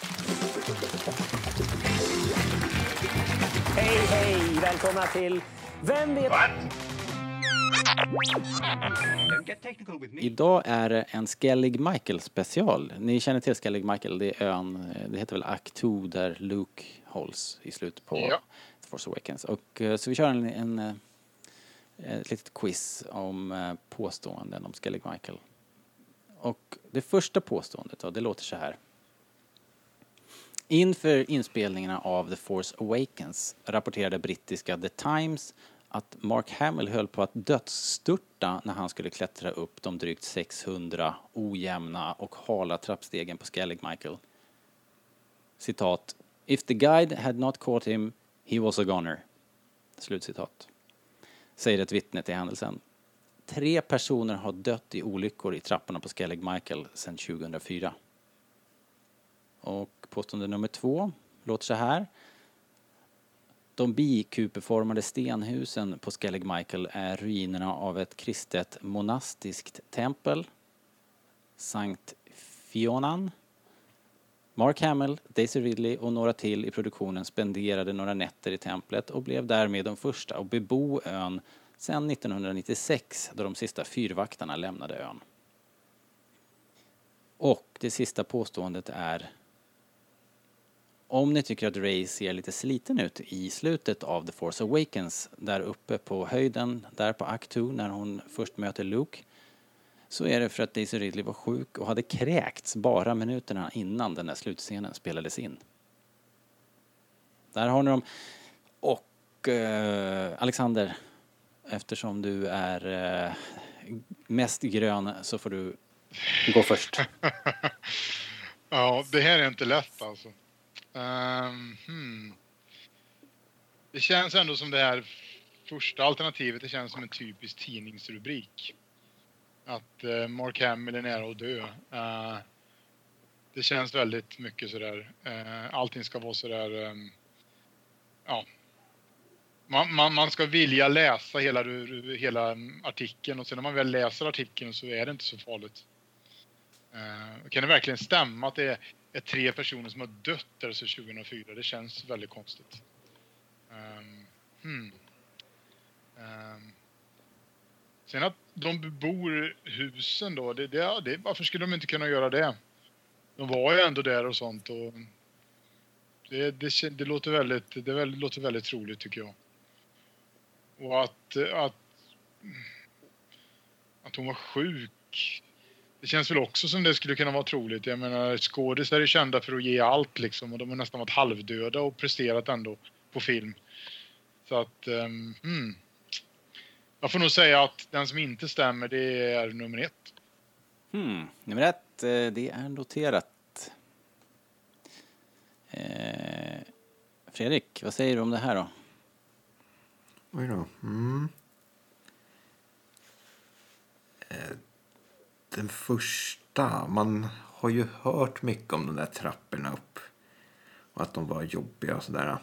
Hej, hej! Välkomna till Vem vet... Me. Idag är det en Skellig Michael special. Ni känner till Skellig Michael, det är ön, det heter väl Act 2 där Luke hålls i slutet på Ja. The Force Awakens. Och, eh, så vi kör en, en, eh, ett litet quiz om eh, påståenden om Skellig Michael. Och det första påståendet då, det låter så här. Inför inspelningarna av The Force Awakens rapporterade brittiska The Times att Mark Hamill höll på att dödsstörta när han skulle klättra upp de drygt 600 ojämna och hala trappstegen på Skellig Michael. Citat. If the guide had not caught him, he was a goner. Slutcitat. Säger ett vittne till händelsen. Tre personer har dött i olyckor i trapporna på Skellig Michael sedan 2004. Och påstående nummer två låter så här. De bikupeformade stenhusen på Skellig Michael är ruinerna av ett kristet monastiskt tempel. Sankt Fionan. Mark Hamill, Daisy Ridley och några till i produktionen spenderade några nätter i templet och blev därmed de första att bebo ön sedan 1996 då de sista fyrvaktarna lämnade ön. Och det sista påståendet är om ni tycker att Ray ser lite sliten ut i slutet av The Force Awakens, där uppe på höjden, där på Act 2 när hon först möter Luke, så är det för att Daisy Ridley var sjuk och hade kräkts bara minuterna innan den där slutscenen spelades in. Där har ni dem. Och eh, Alexander, eftersom du är eh, mest grön så får du gå först. Ja, det här är inte lätt alltså. Um, hmm. Det känns ändå som det här första alternativet, det känns som en typisk tidningsrubrik. Att uh, Mark Hamill är nära att dö. Uh, det känns väldigt mycket sådär, uh, allting ska vara sådär, um, ja. Man, man, man ska vilja läsa hela, hela artikeln och sen när man väl läser artikeln så är det inte så farligt. Uh, kan det verkligen stämma att det är, är tre personer som har dött där sedan 2004? Det känns väldigt konstigt. Um, hmm. um. sen att de bebor husen då, det, det, det, varför skulle de inte kunna göra det? De var ju ändå där och sånt och det, det, det, låter, väldigt, det låter väldigt troligt tycker jag. Och att, att, att hon var sjuk. Det känns väl också som det skulle kunna vara troligt. Jag menar skådisar är kända för att ge allt liksom och de har nästan varit halvdöda och presterat ändå på film. Så att, um, hmm. Jag får nog säga att den som inte stämmer det är nummer ett. Hmm. Nummer ett, eh, det är noterat. Eh, Fredrik, vad säger du om det här då? Oj då. Mm. Eh, den första, man har ju hört mycket om de där trapporna upp. Och att de var jobbiga och sådär.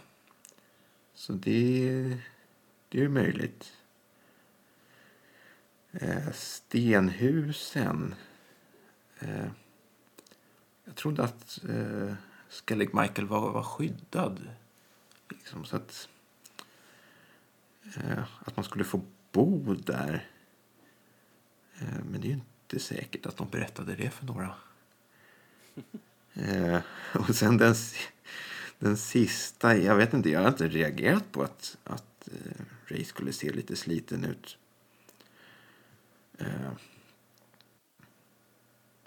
Så det, det är ju möjligt. Eh, stenhusen. Eh, jag trodde att Skellig Michael var, var skyddad. Liksom, så att eh, att man skulle få bo där. Eh, men det är ju inte säkert att de berättade det för några. Eh, och sen den, den sista, jag vet inte, jag har inte reagerat på att, att eh, Ray skulle se lite sliten ut. Eh,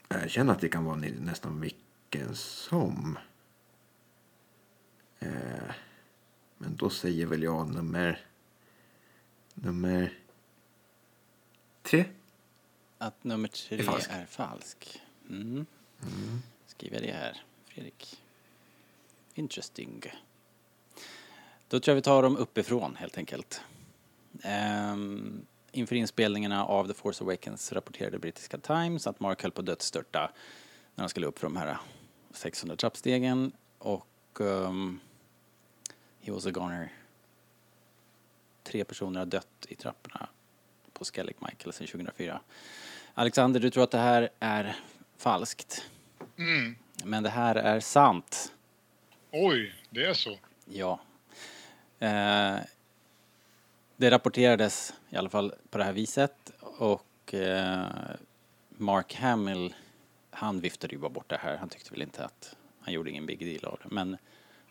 jag känner att det kan vara nästan vilken som. Eh, men då säger väl jag nummer Nummer tre. Att nummer tre Är falsk. är falsk. Mm. Skriver det här, Fredrik. Interesting. Då tror jag vi tar dem uppifrån helt enkelt. Ehm, inför inspelningarna av The Force Awakens rapporterade brittiska Times att Mark höll på att dödsstörta när han skulle upp för de här 600 trappstegen och um, he was a goner. Tre personer har dött i trapporna på Skellig Michael sedan 2004. Alexander, du tror att det här är falskt. Mm. Men det här är sant. Oj, det är så. Ja. Eh, det rapporterades i alla fall på det här viset och eh, Mark Hamill, han viftade ju bara bort det här. Han tyckte väl inte att han gjorde ingen big deal av det. Men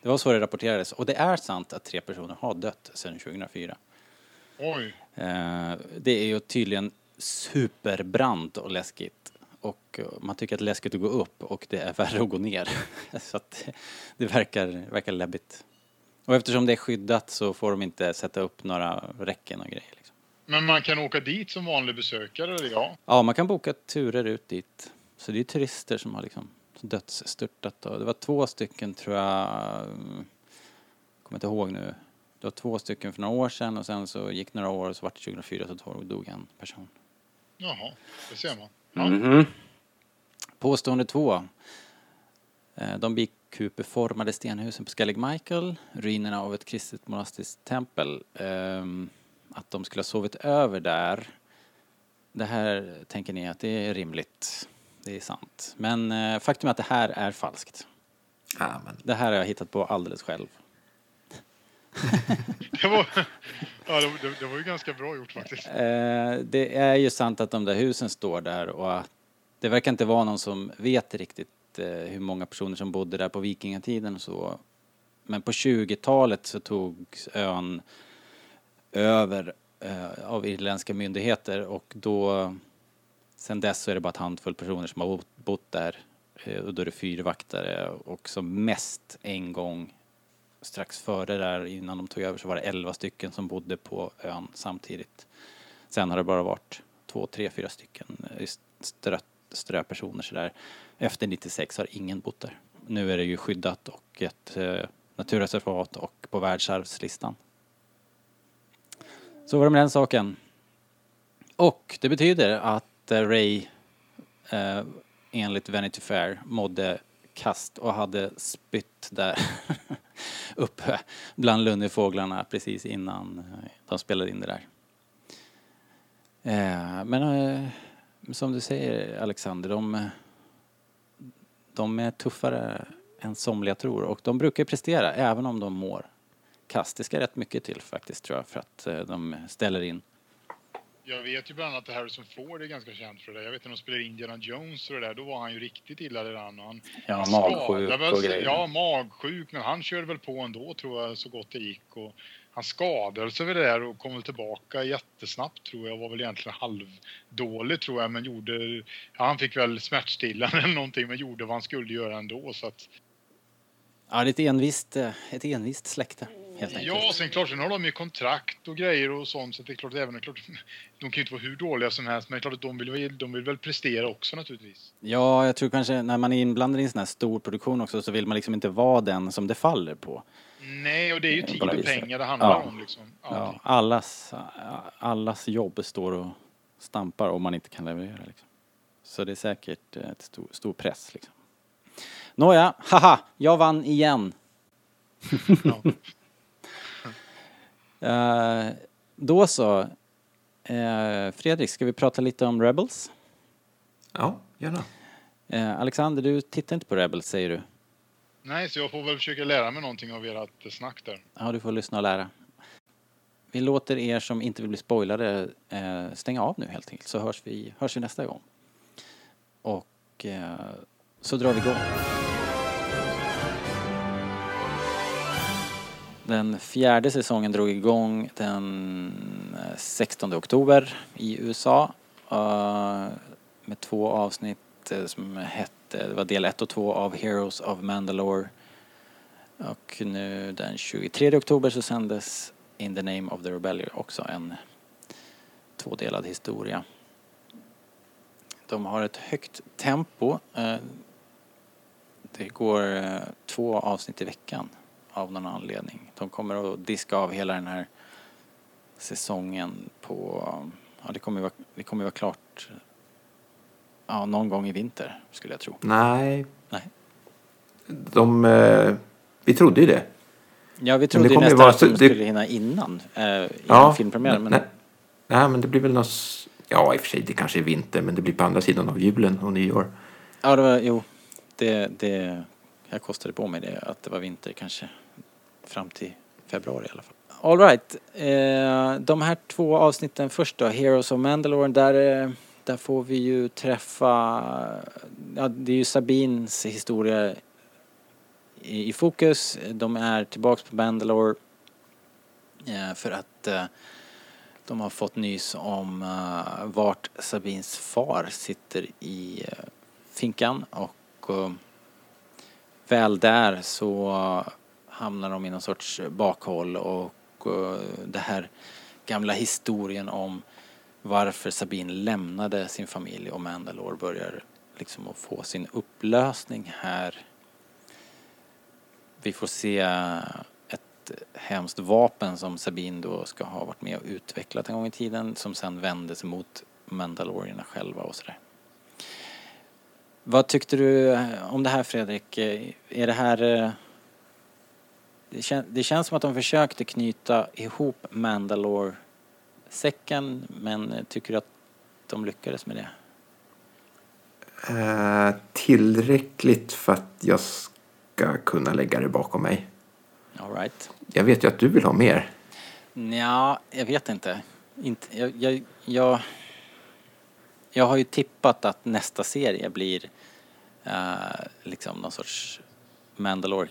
det var så det rapporterades. Och det är sant att tre personer har dött sedan 2004. Oj. Eh, det är ju tydligen superbrant och läskigt. Och eh, man tycker att det är läskigt att gå upp och det är värre att gå ner. så att det- det verkar, verkar läbbigt. Och eftersom det är skyddat så får de inte sätta upp några räcken och grejer. Liksom. Men man kan åka dit som vanlig besökare, eller ja? Ja, man kan boka turer ut dit. Så det är turister som har liksom dödsstörtat. Det var två stycken tror jag, mm, kommer inte ihåg nu. Det var två stycken för några år sedan och sen så gick några år och så var det 2004 så dog en person. Jaha, det ser man. Ja. Påstående två. Eh, De bikupeformade stenhusen på Skellig Michael, ruinerna av ett kristet monastiskt tempel, ehm, att de skulle ha sovit över där. Det här tänker ni att det är rimligt. Det är sant. Men eh, faktum är att det här är falskt. Ja, men Det här har jag hittat på alldeles själv. Det, var, ja, det, det, det var ju ganska bra gjort faktiskt. Eh, det är ju sant att de där husen står där och att det verkar inte vara någon som vet riktigt eh, hur många personer som bodde där på vikingatiden och så. Men på 20-talet så togs ön över eh, av irländska myndigheter och då sen dess så är det bara ett handfull personer som har bott, där eh, och då är det fyrvaktare och som mest en gång strax före där innan de tog över så var det 11 stycken som bodde på ön samtidigt. Sen har det bara varit två, tre, fyra stycken eh, strö, ströpersoner sådär. Efter 96 har ingen bott där. Nu är det ju skyddat och ett eh, naturreservat och på världsarvslistan. Så var det med den saken. Och det betyder att där Ray eh, enligt Vanity Fair mådde kast och hade spytt där uppe bland lunnefåglarna precis innan eh, de spelade in det där. Eh, men eh, som du säger Alexander, de, de är tuffare än somliga tror och de brukar prestera även om de mår kasst. Det ska rätt mycket till faktiskt tror jag för att eh, de ställer in. Jag vet ju bland annat att Harrison Ford är ganska känd för det. Jag vet när de spelade Indiana Jones och det där, då var han ju riktigt illa däran. Han, Ja, han magsjuk väl och grejer. Ja, magsjuk, men han körde väl på ändå tror jag så gott det gick. Och han skadade sig väl där och kom väl tillbaka jättesnabbt tror jag. Var väl egentligen halvdålig tror jag, men gjorde... Ja, han fick väl smärtstillande eller någonting, men gjorde vad han skulle göra ändå. Så att, Ja, det är ett envist, eh, ett envist släkte ja, sen klart, sen har de ju kontrakt och grejer och sånt, så det är klart, även klart, de kan ju inte vara hur dåliga som helst, men det är klart att de vill, de vill väl prestera också naturligtvis. Ja, jag tror kanske när man är inblandad i en sån här stor produktion också så vill man liksom inte vara den som det faller på. Nej, och det är ju tid och pengar det handlar Ja. om liksom. Ja, allas, allas jobb står och stampar om man inte kan leverera. Liksom. Så det är säkert eh, ett stor, stor press. Liksom. Nåja, haha, jag vann igen. Eh, då så. Eh, Fredrik, ska vi prata lite om Rebels? Ja, gärna. Eh, Alexander, du tittar inte på Rebels säger du? Nej, så jag får väl försöka lära mig någonting av ert snack där. Ja, du får lyssna och lära. Vi låter er som inte vill bli spoilade stänga av nu helt enkelt så hörs vi, hörs vi nästa gång. Och så drar vi igång. Den fjärde säsongen drog igång den eh, 16 oktober i USA eh, med två avsnitt eh, som hette, det var del 1 och 2 av Heroes of Mandalore och nu den 23 oktober så sändes In the Name of the Rebellion också en tvådelad historia. De har ett högt tempo. Det går eh, två avsnitt i veckan av någon anledning. De kommer att diska av hela den här säsongen på, ja det kommer ju vara, det kommer vara klart ja, någon gång i vinter skulle jag tro. Nej, Nej. de... Eh, vi trodde ju det. Ja, vi det trodde ju nästan vara att de det- skulle hinna innan, eh, innan filmpremiären. Men, nej, nej, men det blir väl något... Ja, i och för sig, det kanske är vinter, men det blir på andra sidan av julen och nyår. ja, det var, jo, det, det, jag kostade på mig det, att det var vinter kanske fram till februari i alla fall. All right. Eh, de här två avsnitten först då, Heroes of Mandalore, där, eh, där får vi ju träffa, ja det är ju Sabins historia i, i fokus. De är tillbaks på Mandalore eh, för att eh, de har fått nys om eh, vart Sabins far sitter i eh, finkan och och eh, väl där så hamnar de i någon sorts bakhåll och eh, det här gamla historien om varför Sabine lämnade sin familj och Mandalore börjar liksom att få sin upplösning här. Vi får se ett hemskt vapen som Sabine då ska ha varit med och utvecklat en gång i tiden som sen vändes mot Mandalorierna själva och sådär. Vad tyckte du eh, om det här Fredrik? Eh, Är det här... eh, Det, kän, det känns som att de försökte knyta ihop Mandalore-säcken men tycker du att de lyckades med det? Eh, tillräckligt för att jag ska kunna lägga det bakom mig. All right. Jag vet ju att du vill ha mer. Ja, jag vet inte. inte jag, jag, jag, jag har ju tippat att nästa serie blir eh, liksom någon sorts Mandalore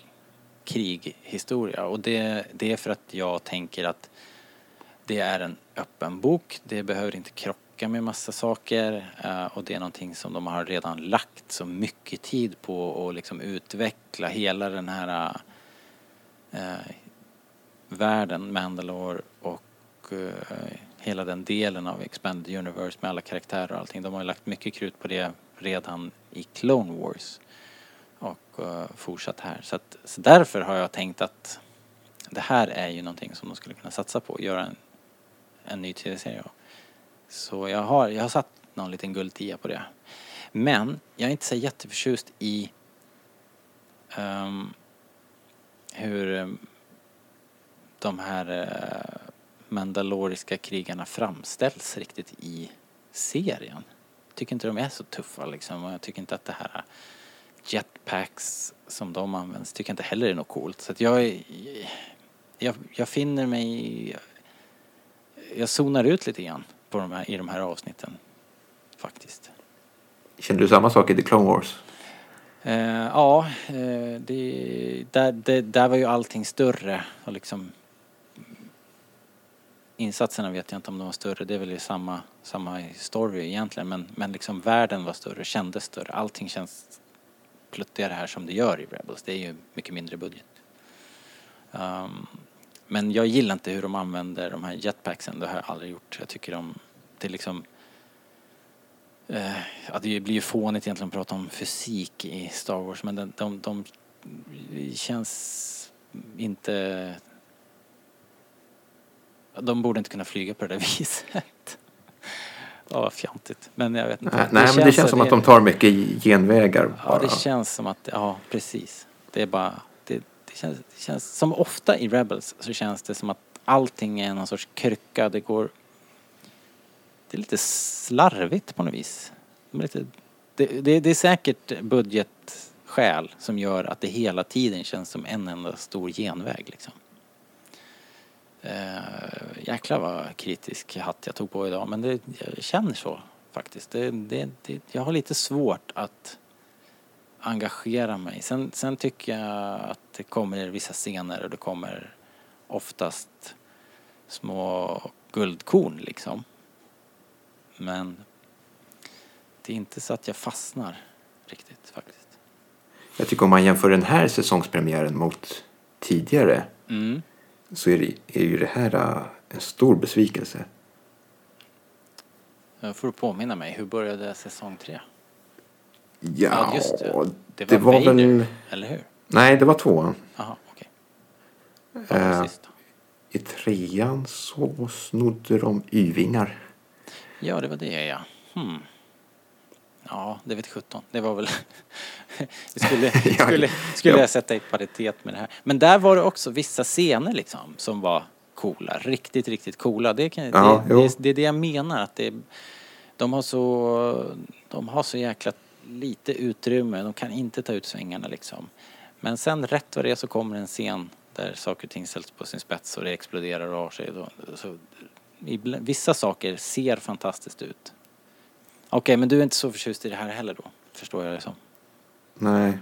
krighistoria och det, det är för att jag tänker att det är en öppen bok, det behöver inte krocka med massa saker. Eh, och det är någonting som de har redan lagt så mycket tid på att liksom utveckla hela den här eh, världen, Mandalore och eh, hela den delen av Expanded Universe med alla karaktärer och allting. De har ju lagt mycket krut på det redan i Clone Wars och uh, fortsatt här. Så, att, så därför har jag tänkt att det här är ju någonting som de skulle kunna satsa på, göra en, en ny tv-serie av. Så jag har, jag har satt någon liten guldtia på det. Men jag är inte så jätteförtjust i um, hur eh, de här uh, mandaloriska krigarna framställs riktigt i serien. Tycker inte de är så tuffa liksom och jag tycker inte att det här jetpacks som de används tycker jag inte heller är något coolt. Så att jag jag, jag finner mig... Jag zonar ut lite grann på de här, i de här avsnitten. Faktiskt. Kände du samma sak i The Clone Wars? Eh, ja, eh, det, där, det, där var ju allting större och liksom insatserna vet jag inte om de var större. Det är väl i samma, samma story egentligen men, men liksom världen var större, kändes större. Allting känns pluttigare här som det gör i Rebels. Det är ju mycket mindre budget. Um, men jag gillar inte hur de använder de här jetpacksen. Det har jag aldrig gjort. Jag tycker de, det är liksom Eh, ja, det blir ju fånigt egentligen att prata om fysik i Star Wars men de, de, de känns inte... De borde inte kunna flyga på det där viset. Ja, vad fjantigt. Men jag vet inte. Nej, nej men det känns som att de tar mycket genvägar Ja, bara. det känns som att, ja precis. Det är bara, det, det, känns, det känns som ofta i Rebels så känns det som att allting är någon sorts krycka. Det går, det är lite slarvigt på något vis. Det är, lite, det, det, det är säkert budgetskäl som gör att det hela tiden känns som en enda stor genväg liksom. Uh, jäklar vad kritisk hatt jag tog på idag men det, jag känner så faktiskt. Det, det, det, jag har lite svårt att engagera mig. Sen, sen tycker jag att det kommer vissa scener och det kommer oftast små guldkorn liksom. Men det är inte så att jag fastnar riktigt faktiskt. Jag tycker om man jämför den här säsongspremiären mot tidigare Mm. Så är, det, är ju det här äh, en stor besvikelse. Jag får påminna mig, hur började säsong tre? Ja, just det. Det det var, var Vader, väl... eller hur? Nej, det var tvåan. Jaha, okej. Vad var det? I trean så snodde de Y-vingar. Ja, det var det ja. Hmm. Ja, det vet sjutton. Det var väl... det skulle, skulle, skulle ja. jag sätta i paritet med det här. Men där var det också vissa scener liksom som var coola. Riktigt, riktigt coola. Det, kan, Ja, det, det, det är det jag menar. Att det, de, har så, de har så jäkla lite utrymme. De kan inte ta ut svängarna liksom. Men sen rätt vad det är så kommer en scen där saker och ting ställs på sin spets och det exploderar och har sig. Så, vissa saker ser fantastiskt ut. Okej, men du är inte så förtjust i det här heller då? Förstår jag det som. Nej.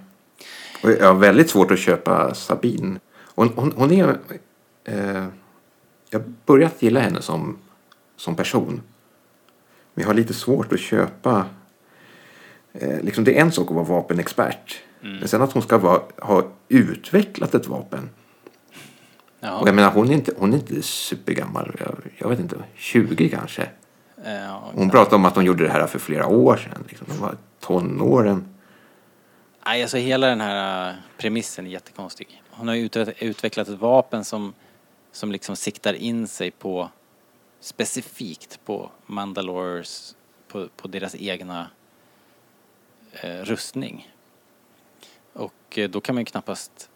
Och jag har väldigt svårt att köpa Sabine. Hon, hon, hon är... Eh, jag har börjat gilla henne som, som person. Men jag har lite svårt att köpa... Eh, liksom det är en sak att vara vapenexpert. Men sen att hon ska vara, ha utvecklat ett vapen. Ja, Och jag menar, hon är inte, hon är inte supergammal. Jag, jag vet inte, 20 kanske. Eh, Hon pratade om att hon gjorde det här för flera år sedan. Liksom. De var tonåren. Nej, alltså hela den här äh, premissen är jättekonstig. Hon har ju ut- utvecklat ett vapen som, som liksom siktar in sig på specifikt på Mandalores, på, på deras egna eh, rustning. Och eh, då kan man ju knappast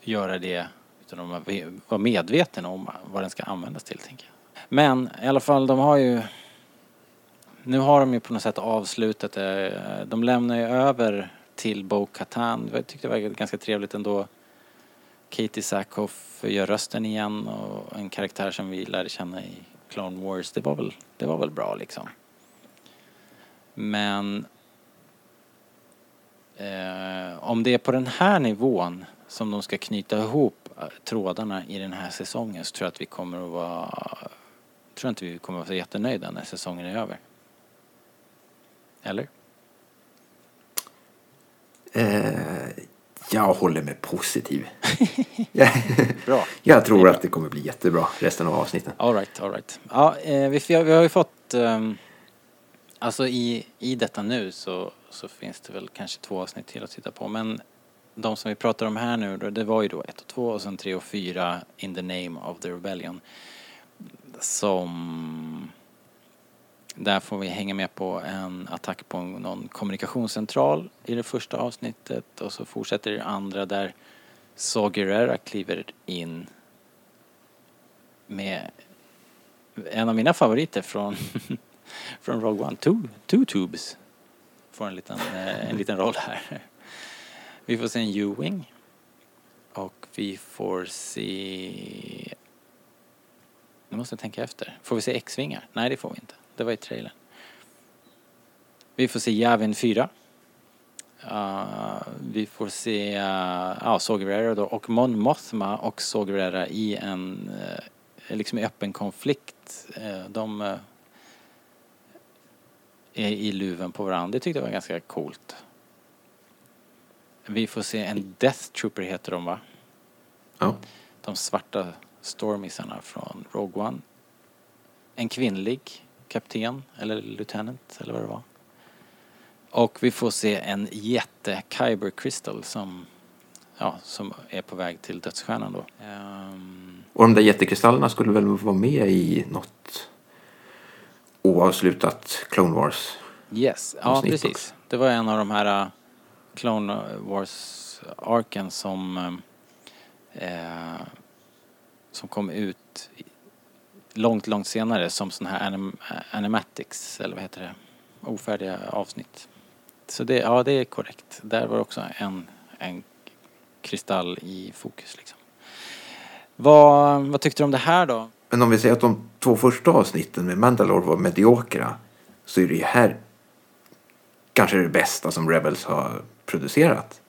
göra det utan att vara medveten om vad den ska användas till, tänker jag. Men i alla fall, de har ju nu har de ju på något sätt avslutat det. De lämnar ju över till Bo Katan. Jag tyckte det var ganska trevligt ändå. Katie Sackhoff gör rösten igen och en karaktär som vi lärde känna i Clone Wars. Det var väl, det var väl bra liksom. Men eh, om det är på den här nivån som de ska knyta ihop eh, trådarna i den här säsongen så tror jag att vi kommer att vara tror inte vi kommer att vara jättenöjda när säsongen är över. Eller? Eh, jag håller mig positiv. Bra. jag Det tror bra. att det kommer bli jättebra resten av avsnitten. All right, all right. Ja, eh, vi, vi har ju fått... ehm, alltså i, i detta nu så, så finns det väl kanske två avsnitt till att titta på. Men de som vi pratar om här nu, det var ju då ett och två och sen tre och fyra In the name of the rebellion. Som... Där får vi hänga med på en attack på någon kommunikationscentral i det första avsnittet och så fortsätter det andra där Saw Gerrera kliver in med en av mina favoriter från, från Rogue One, Two, Two Tubes. Får en liten, eh, en liten roll här. Vi får se en Ewing Och vi får se... Nu måste jag tänka efter. Får vi se X-vingar? Nej, det får vi inte. Det var i trailern. Vi får se Javin 4. Uh, vi får se uh, Saw Gerrera då och Mon Mothma och Saw Gerrera i en uh, liksom i öppen konflikt. Uh, de uh, är i luven på varandra. Det tyckte jag var ganska coolt. Vi får se en Death Trooper heter de va? Ja. De svarta stormisarna från Rogue One. En kvinnlig kapten eller lieutenant eller vad det var. Och vi får se en jätte Kyber Crystal som, ja, som är på väg till dödsstjärnan då. Ehm, Och de där jättekristallerna skulle väl vara med i något oavslutat Clone Wars. yes, ja precis. också. Det var en av de här uh, Clone Wars-arken som um, eh, som kom ut långt, långt senare som sån här anim animatics, eller vad heter det? Ofärdiga avsnitt. Så det, ja det är korrekt. Där var också en, en kristall i fokus liksom. Vad, vad tyckte du om det här då? Men om vi säger att de två första avsnitten med Mandalore var mediokra så är det ju här kanske det bästa som Rebels har producerat.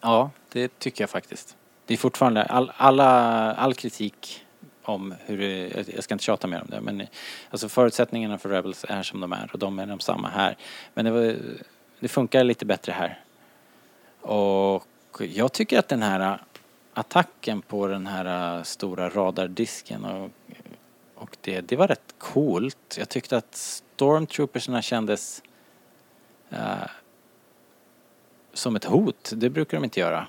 Ja, det tycker jag faktiskt. Det är fortfarande all, alla, all kritik om hur det, jag- jag ska inte tjata mer om det, men alltså förutsättningarna för Rebels är som de är och de är de samma här. Men det, var, det funkar lite bättre här. Och jag tycker att den här attacken på den här stora radardisken och, och det, det var rätt coolt. Jag tyckte att stormtroopersna kändes uh, som ett hot. Det brukar de inte göra.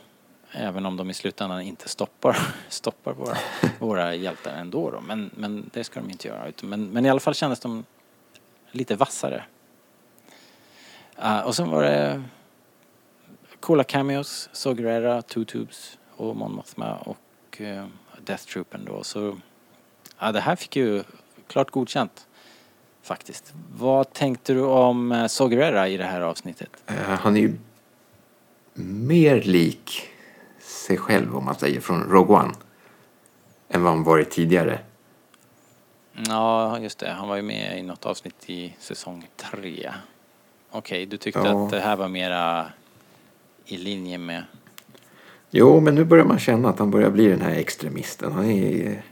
Även om de i slutändan inte stoppar, stoppar våra, våra hjältar ändå då. Men, men det ska de inte göra. Men, men i alla fall kändes de lite vassare. Uh, och sen var det coola cameos. Sogrera, Two Tubes och Mon Mothma och uh, Death Troopern då. Så ja, det här fick ju klart godkänt. Faktiskt. Vad tänkte du om eh, Sogrera i det här avsnittet? Uh, han är ju mer lik sig själv om man säger från Rogue One än vad han varit tidigare. Ja, just det. Han var ju med i något avsnitt i säsong tre. Okej, du tyckte Ja. att det här var mera i linje med... Jo, men nu börjar man känna att han börjar bli den här extremisten. Han, är,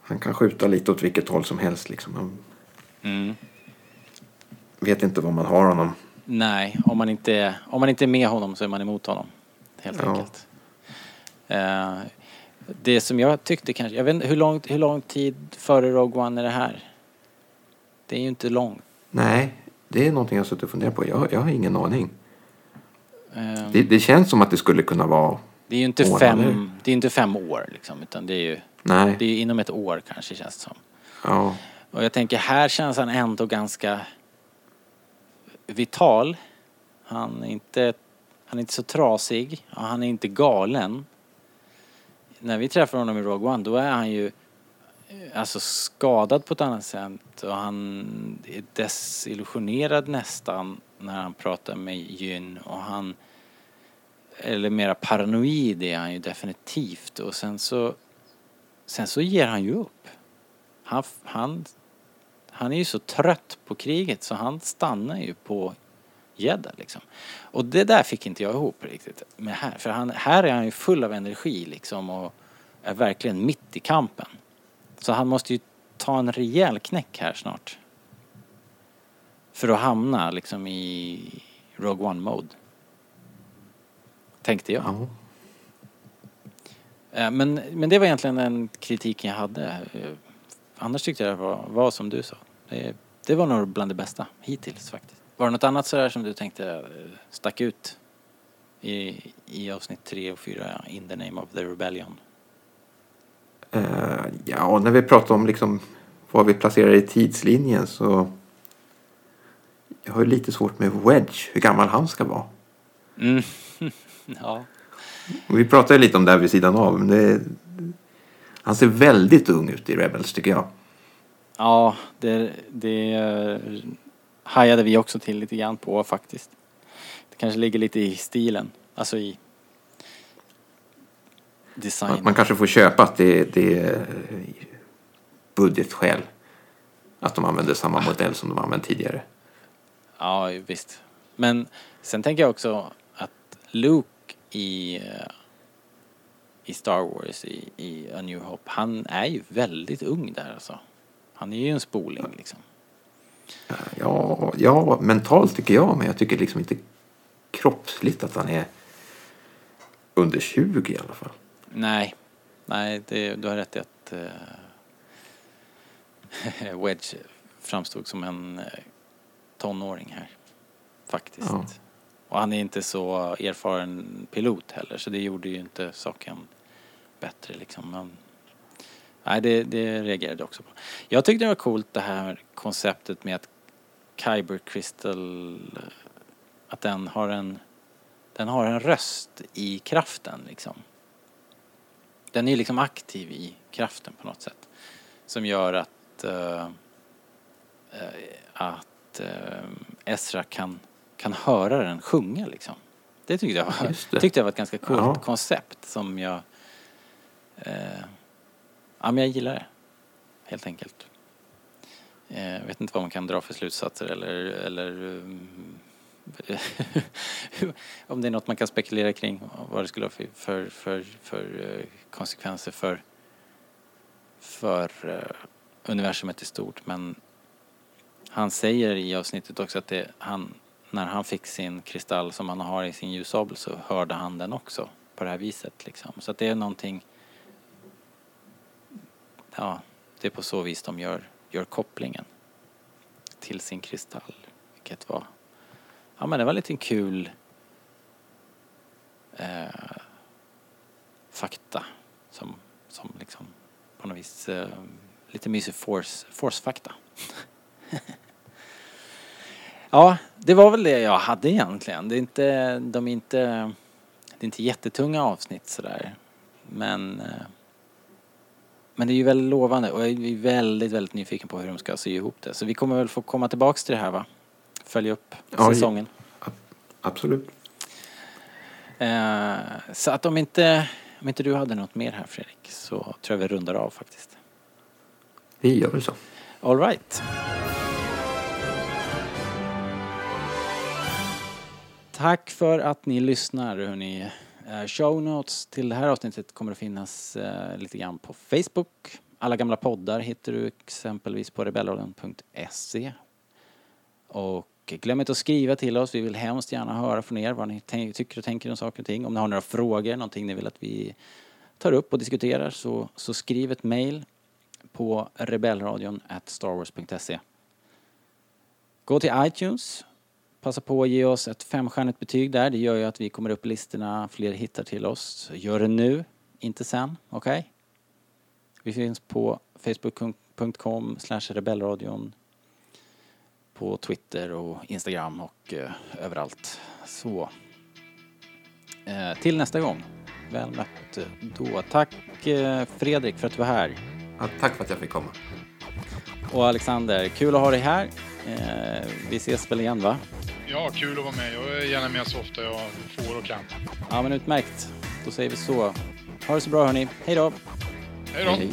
han kan skjuta lite åt vilket håll som helst. Liksom. Han Mm. vet inte vad man har honom. Nej, om man, inte, om man inte är med honom så är man emot honom. Helt Ja. enkelt. Eh, det som jag tyckte kanske... Jag vet inte, hur lång, hur lång tid före Rogue One är det här? Det är ju inte långt. Nej, det är någonting jag har suttit och funderat på. Jag, jag har ingen aning. Eh, Det, det känns som att det skulle kunna vara... det är ju inte fem, det är inte fem år liksom, utan det är ju... Nej. Det är inom ett år kanske känns det som. Ja. Och jag tänker här känns han ändå ganska vital. Han är inte, han är inte så trasig. och Han är inte galen. När vi träffar honom i Rogue One då är han ju eh, alltså skadad på ett annat sätt och han är desillusionerad nästan när han pratar med Jyn och han eller mera paranoid är han ju definitivt och sen så sen så ger han ju upp. Han, han, han är ju så trött på kriget så han stannar ju på Jeddah liksom. Och det där fick inte jag ihop riktigt med här. För han, här är han ju full av energi liksom och är verkligen mitt i kampen. Så han måste ju ta en rejäl knäck här snart. För att hamna liksom i Rogue One mode. Tänkte jag. ja. Eh, Men, men det var egentligen den kritiken jag hade. Annars tyckte jag det var, var som du sa. Det, det var nog bland det bästa hittills faktiskt. Var det något annat sådär som du tänkte eh, stack ut i, i avsnitt tre och fyra, In the name of the rebellion? Eh, ja, när vi pratar om liksom var vi placerar i tidslinjen så... Jag har ju lite svårt med Wedge, hur gammal han ska vara. Mm. ja. Vi pratade ju lite om det här vid sidan av. Men det, han ser väldigt ung ut i Rebels tycker jag. ja, det, det hajade vi också till lite grann på faktiskt. Det kanske ligger lite i stilen, alltså i design. Man, kanske får köpa att det, det är budgetskäl. Att de använder samma modell som de använt tidigare. Ja, visst. Men sen tänker jag också att Luke i, eh, i Star Wars, i, i A New Hope, han är ju väldigt ung där alltså. Han är ju en spoling liksom. Ja, ja, mentalt tycker jag, men jag tycker liksom inte kroppsligt att han är under 20 i alla fall. Nej, nej, det, du har rätt i att eh, Wedge framstod som en eh, tonåring här. Faktiskt. Ja. Och han är inte så erfaren pilot heller så det gjorde ju inte saken bättre liksom. Men, nej, det, det reagerade jag också på. Jag tyckte det var coolt det här konceptet med att Kyber Crystal att den har en den har en röst i kraften liksom. Den är liksom aktiv i kraften på något sätt. Som gör att eh, eh, att eh, Ezra kan, kan höra den sjunga liksom. Det tyckte jag var, tyckte jag var ett ganska coolt Ja. koncept som jag eh, ja men jag gillar det. Helt enkelt. Jag vet inte vad man kan dra för slutsatser eller, eller eh, om det är något man kan spekulera kring vad det skulle ha för, för, för, för eh, konsekvenser för, för universumet i stort. Men han säger i avsnittet också att det, han, när han fick sin kristall som han har i sin ljussabel så hörde han den också på det här viset. Liksom. Så att det är någonting, ja, det är på så vis de gör, gör kopplingen till sin kristall. Vilket var, ja men det var en liten kul eh, fakta som, som liksom på något vis eh, lite mysig force, force-fakta. ja, det var väl det jag hade egentligen. Det är inte, de är inte, det är inte jättetunga avsnitt sådär. Men, eh, men det är ju väldigt lovande och jag är väldigt, väldigt nyfiken på hur de ska sy ihop det. Så vi kommer väl få komma tillbaks till det här va? Följa upp Ja, säsongen. Absolut. Eh, så att om inte, om inte du hade något mer här Fredrik så tror jag vi rundar av faktiskt. Vi gör väl så. All right. Tack för att ni lyssnar hörni. Eh, show notes till det här avsnittet kommer att finnas eh, lite grann på Facebook. Alla gamla poddar hittar du exempelvis på rebellradion.se. Och glöm inte att skriva till oss. Vi vill hemskt gärna höra från er vad ni tycker och tänker om saker och ting. Om ni har några frågor, någonting ni vill att vi tar upp och diskuterar så, så skriv ett mejl på rebellradion starwars.se. Gå till iTunes. Passa på att ge oss ett femstjärnigt betyg där. Det gör ju att vi kommer upp i listorna, fler hittar till oss. Så gör det nu, inte sen. Okej? Vi finns på facebook.com rebellradion på Twitter och Instagram och eh, överallt. Så. Eh, till nästa gång. Väl mött då. Tack eh, Fredrik för att du var här. Ja, tack för att jag fick komma. Och Alexander, kul att ha dig här. Eh, vi ses väl igen va? Ja, kul att vara med. Jag är gärna med så ofta jag får och kan. Ja men utmärkt. Då säger vi så. Ha det så bra hörni. Hej då! Hej då! hej.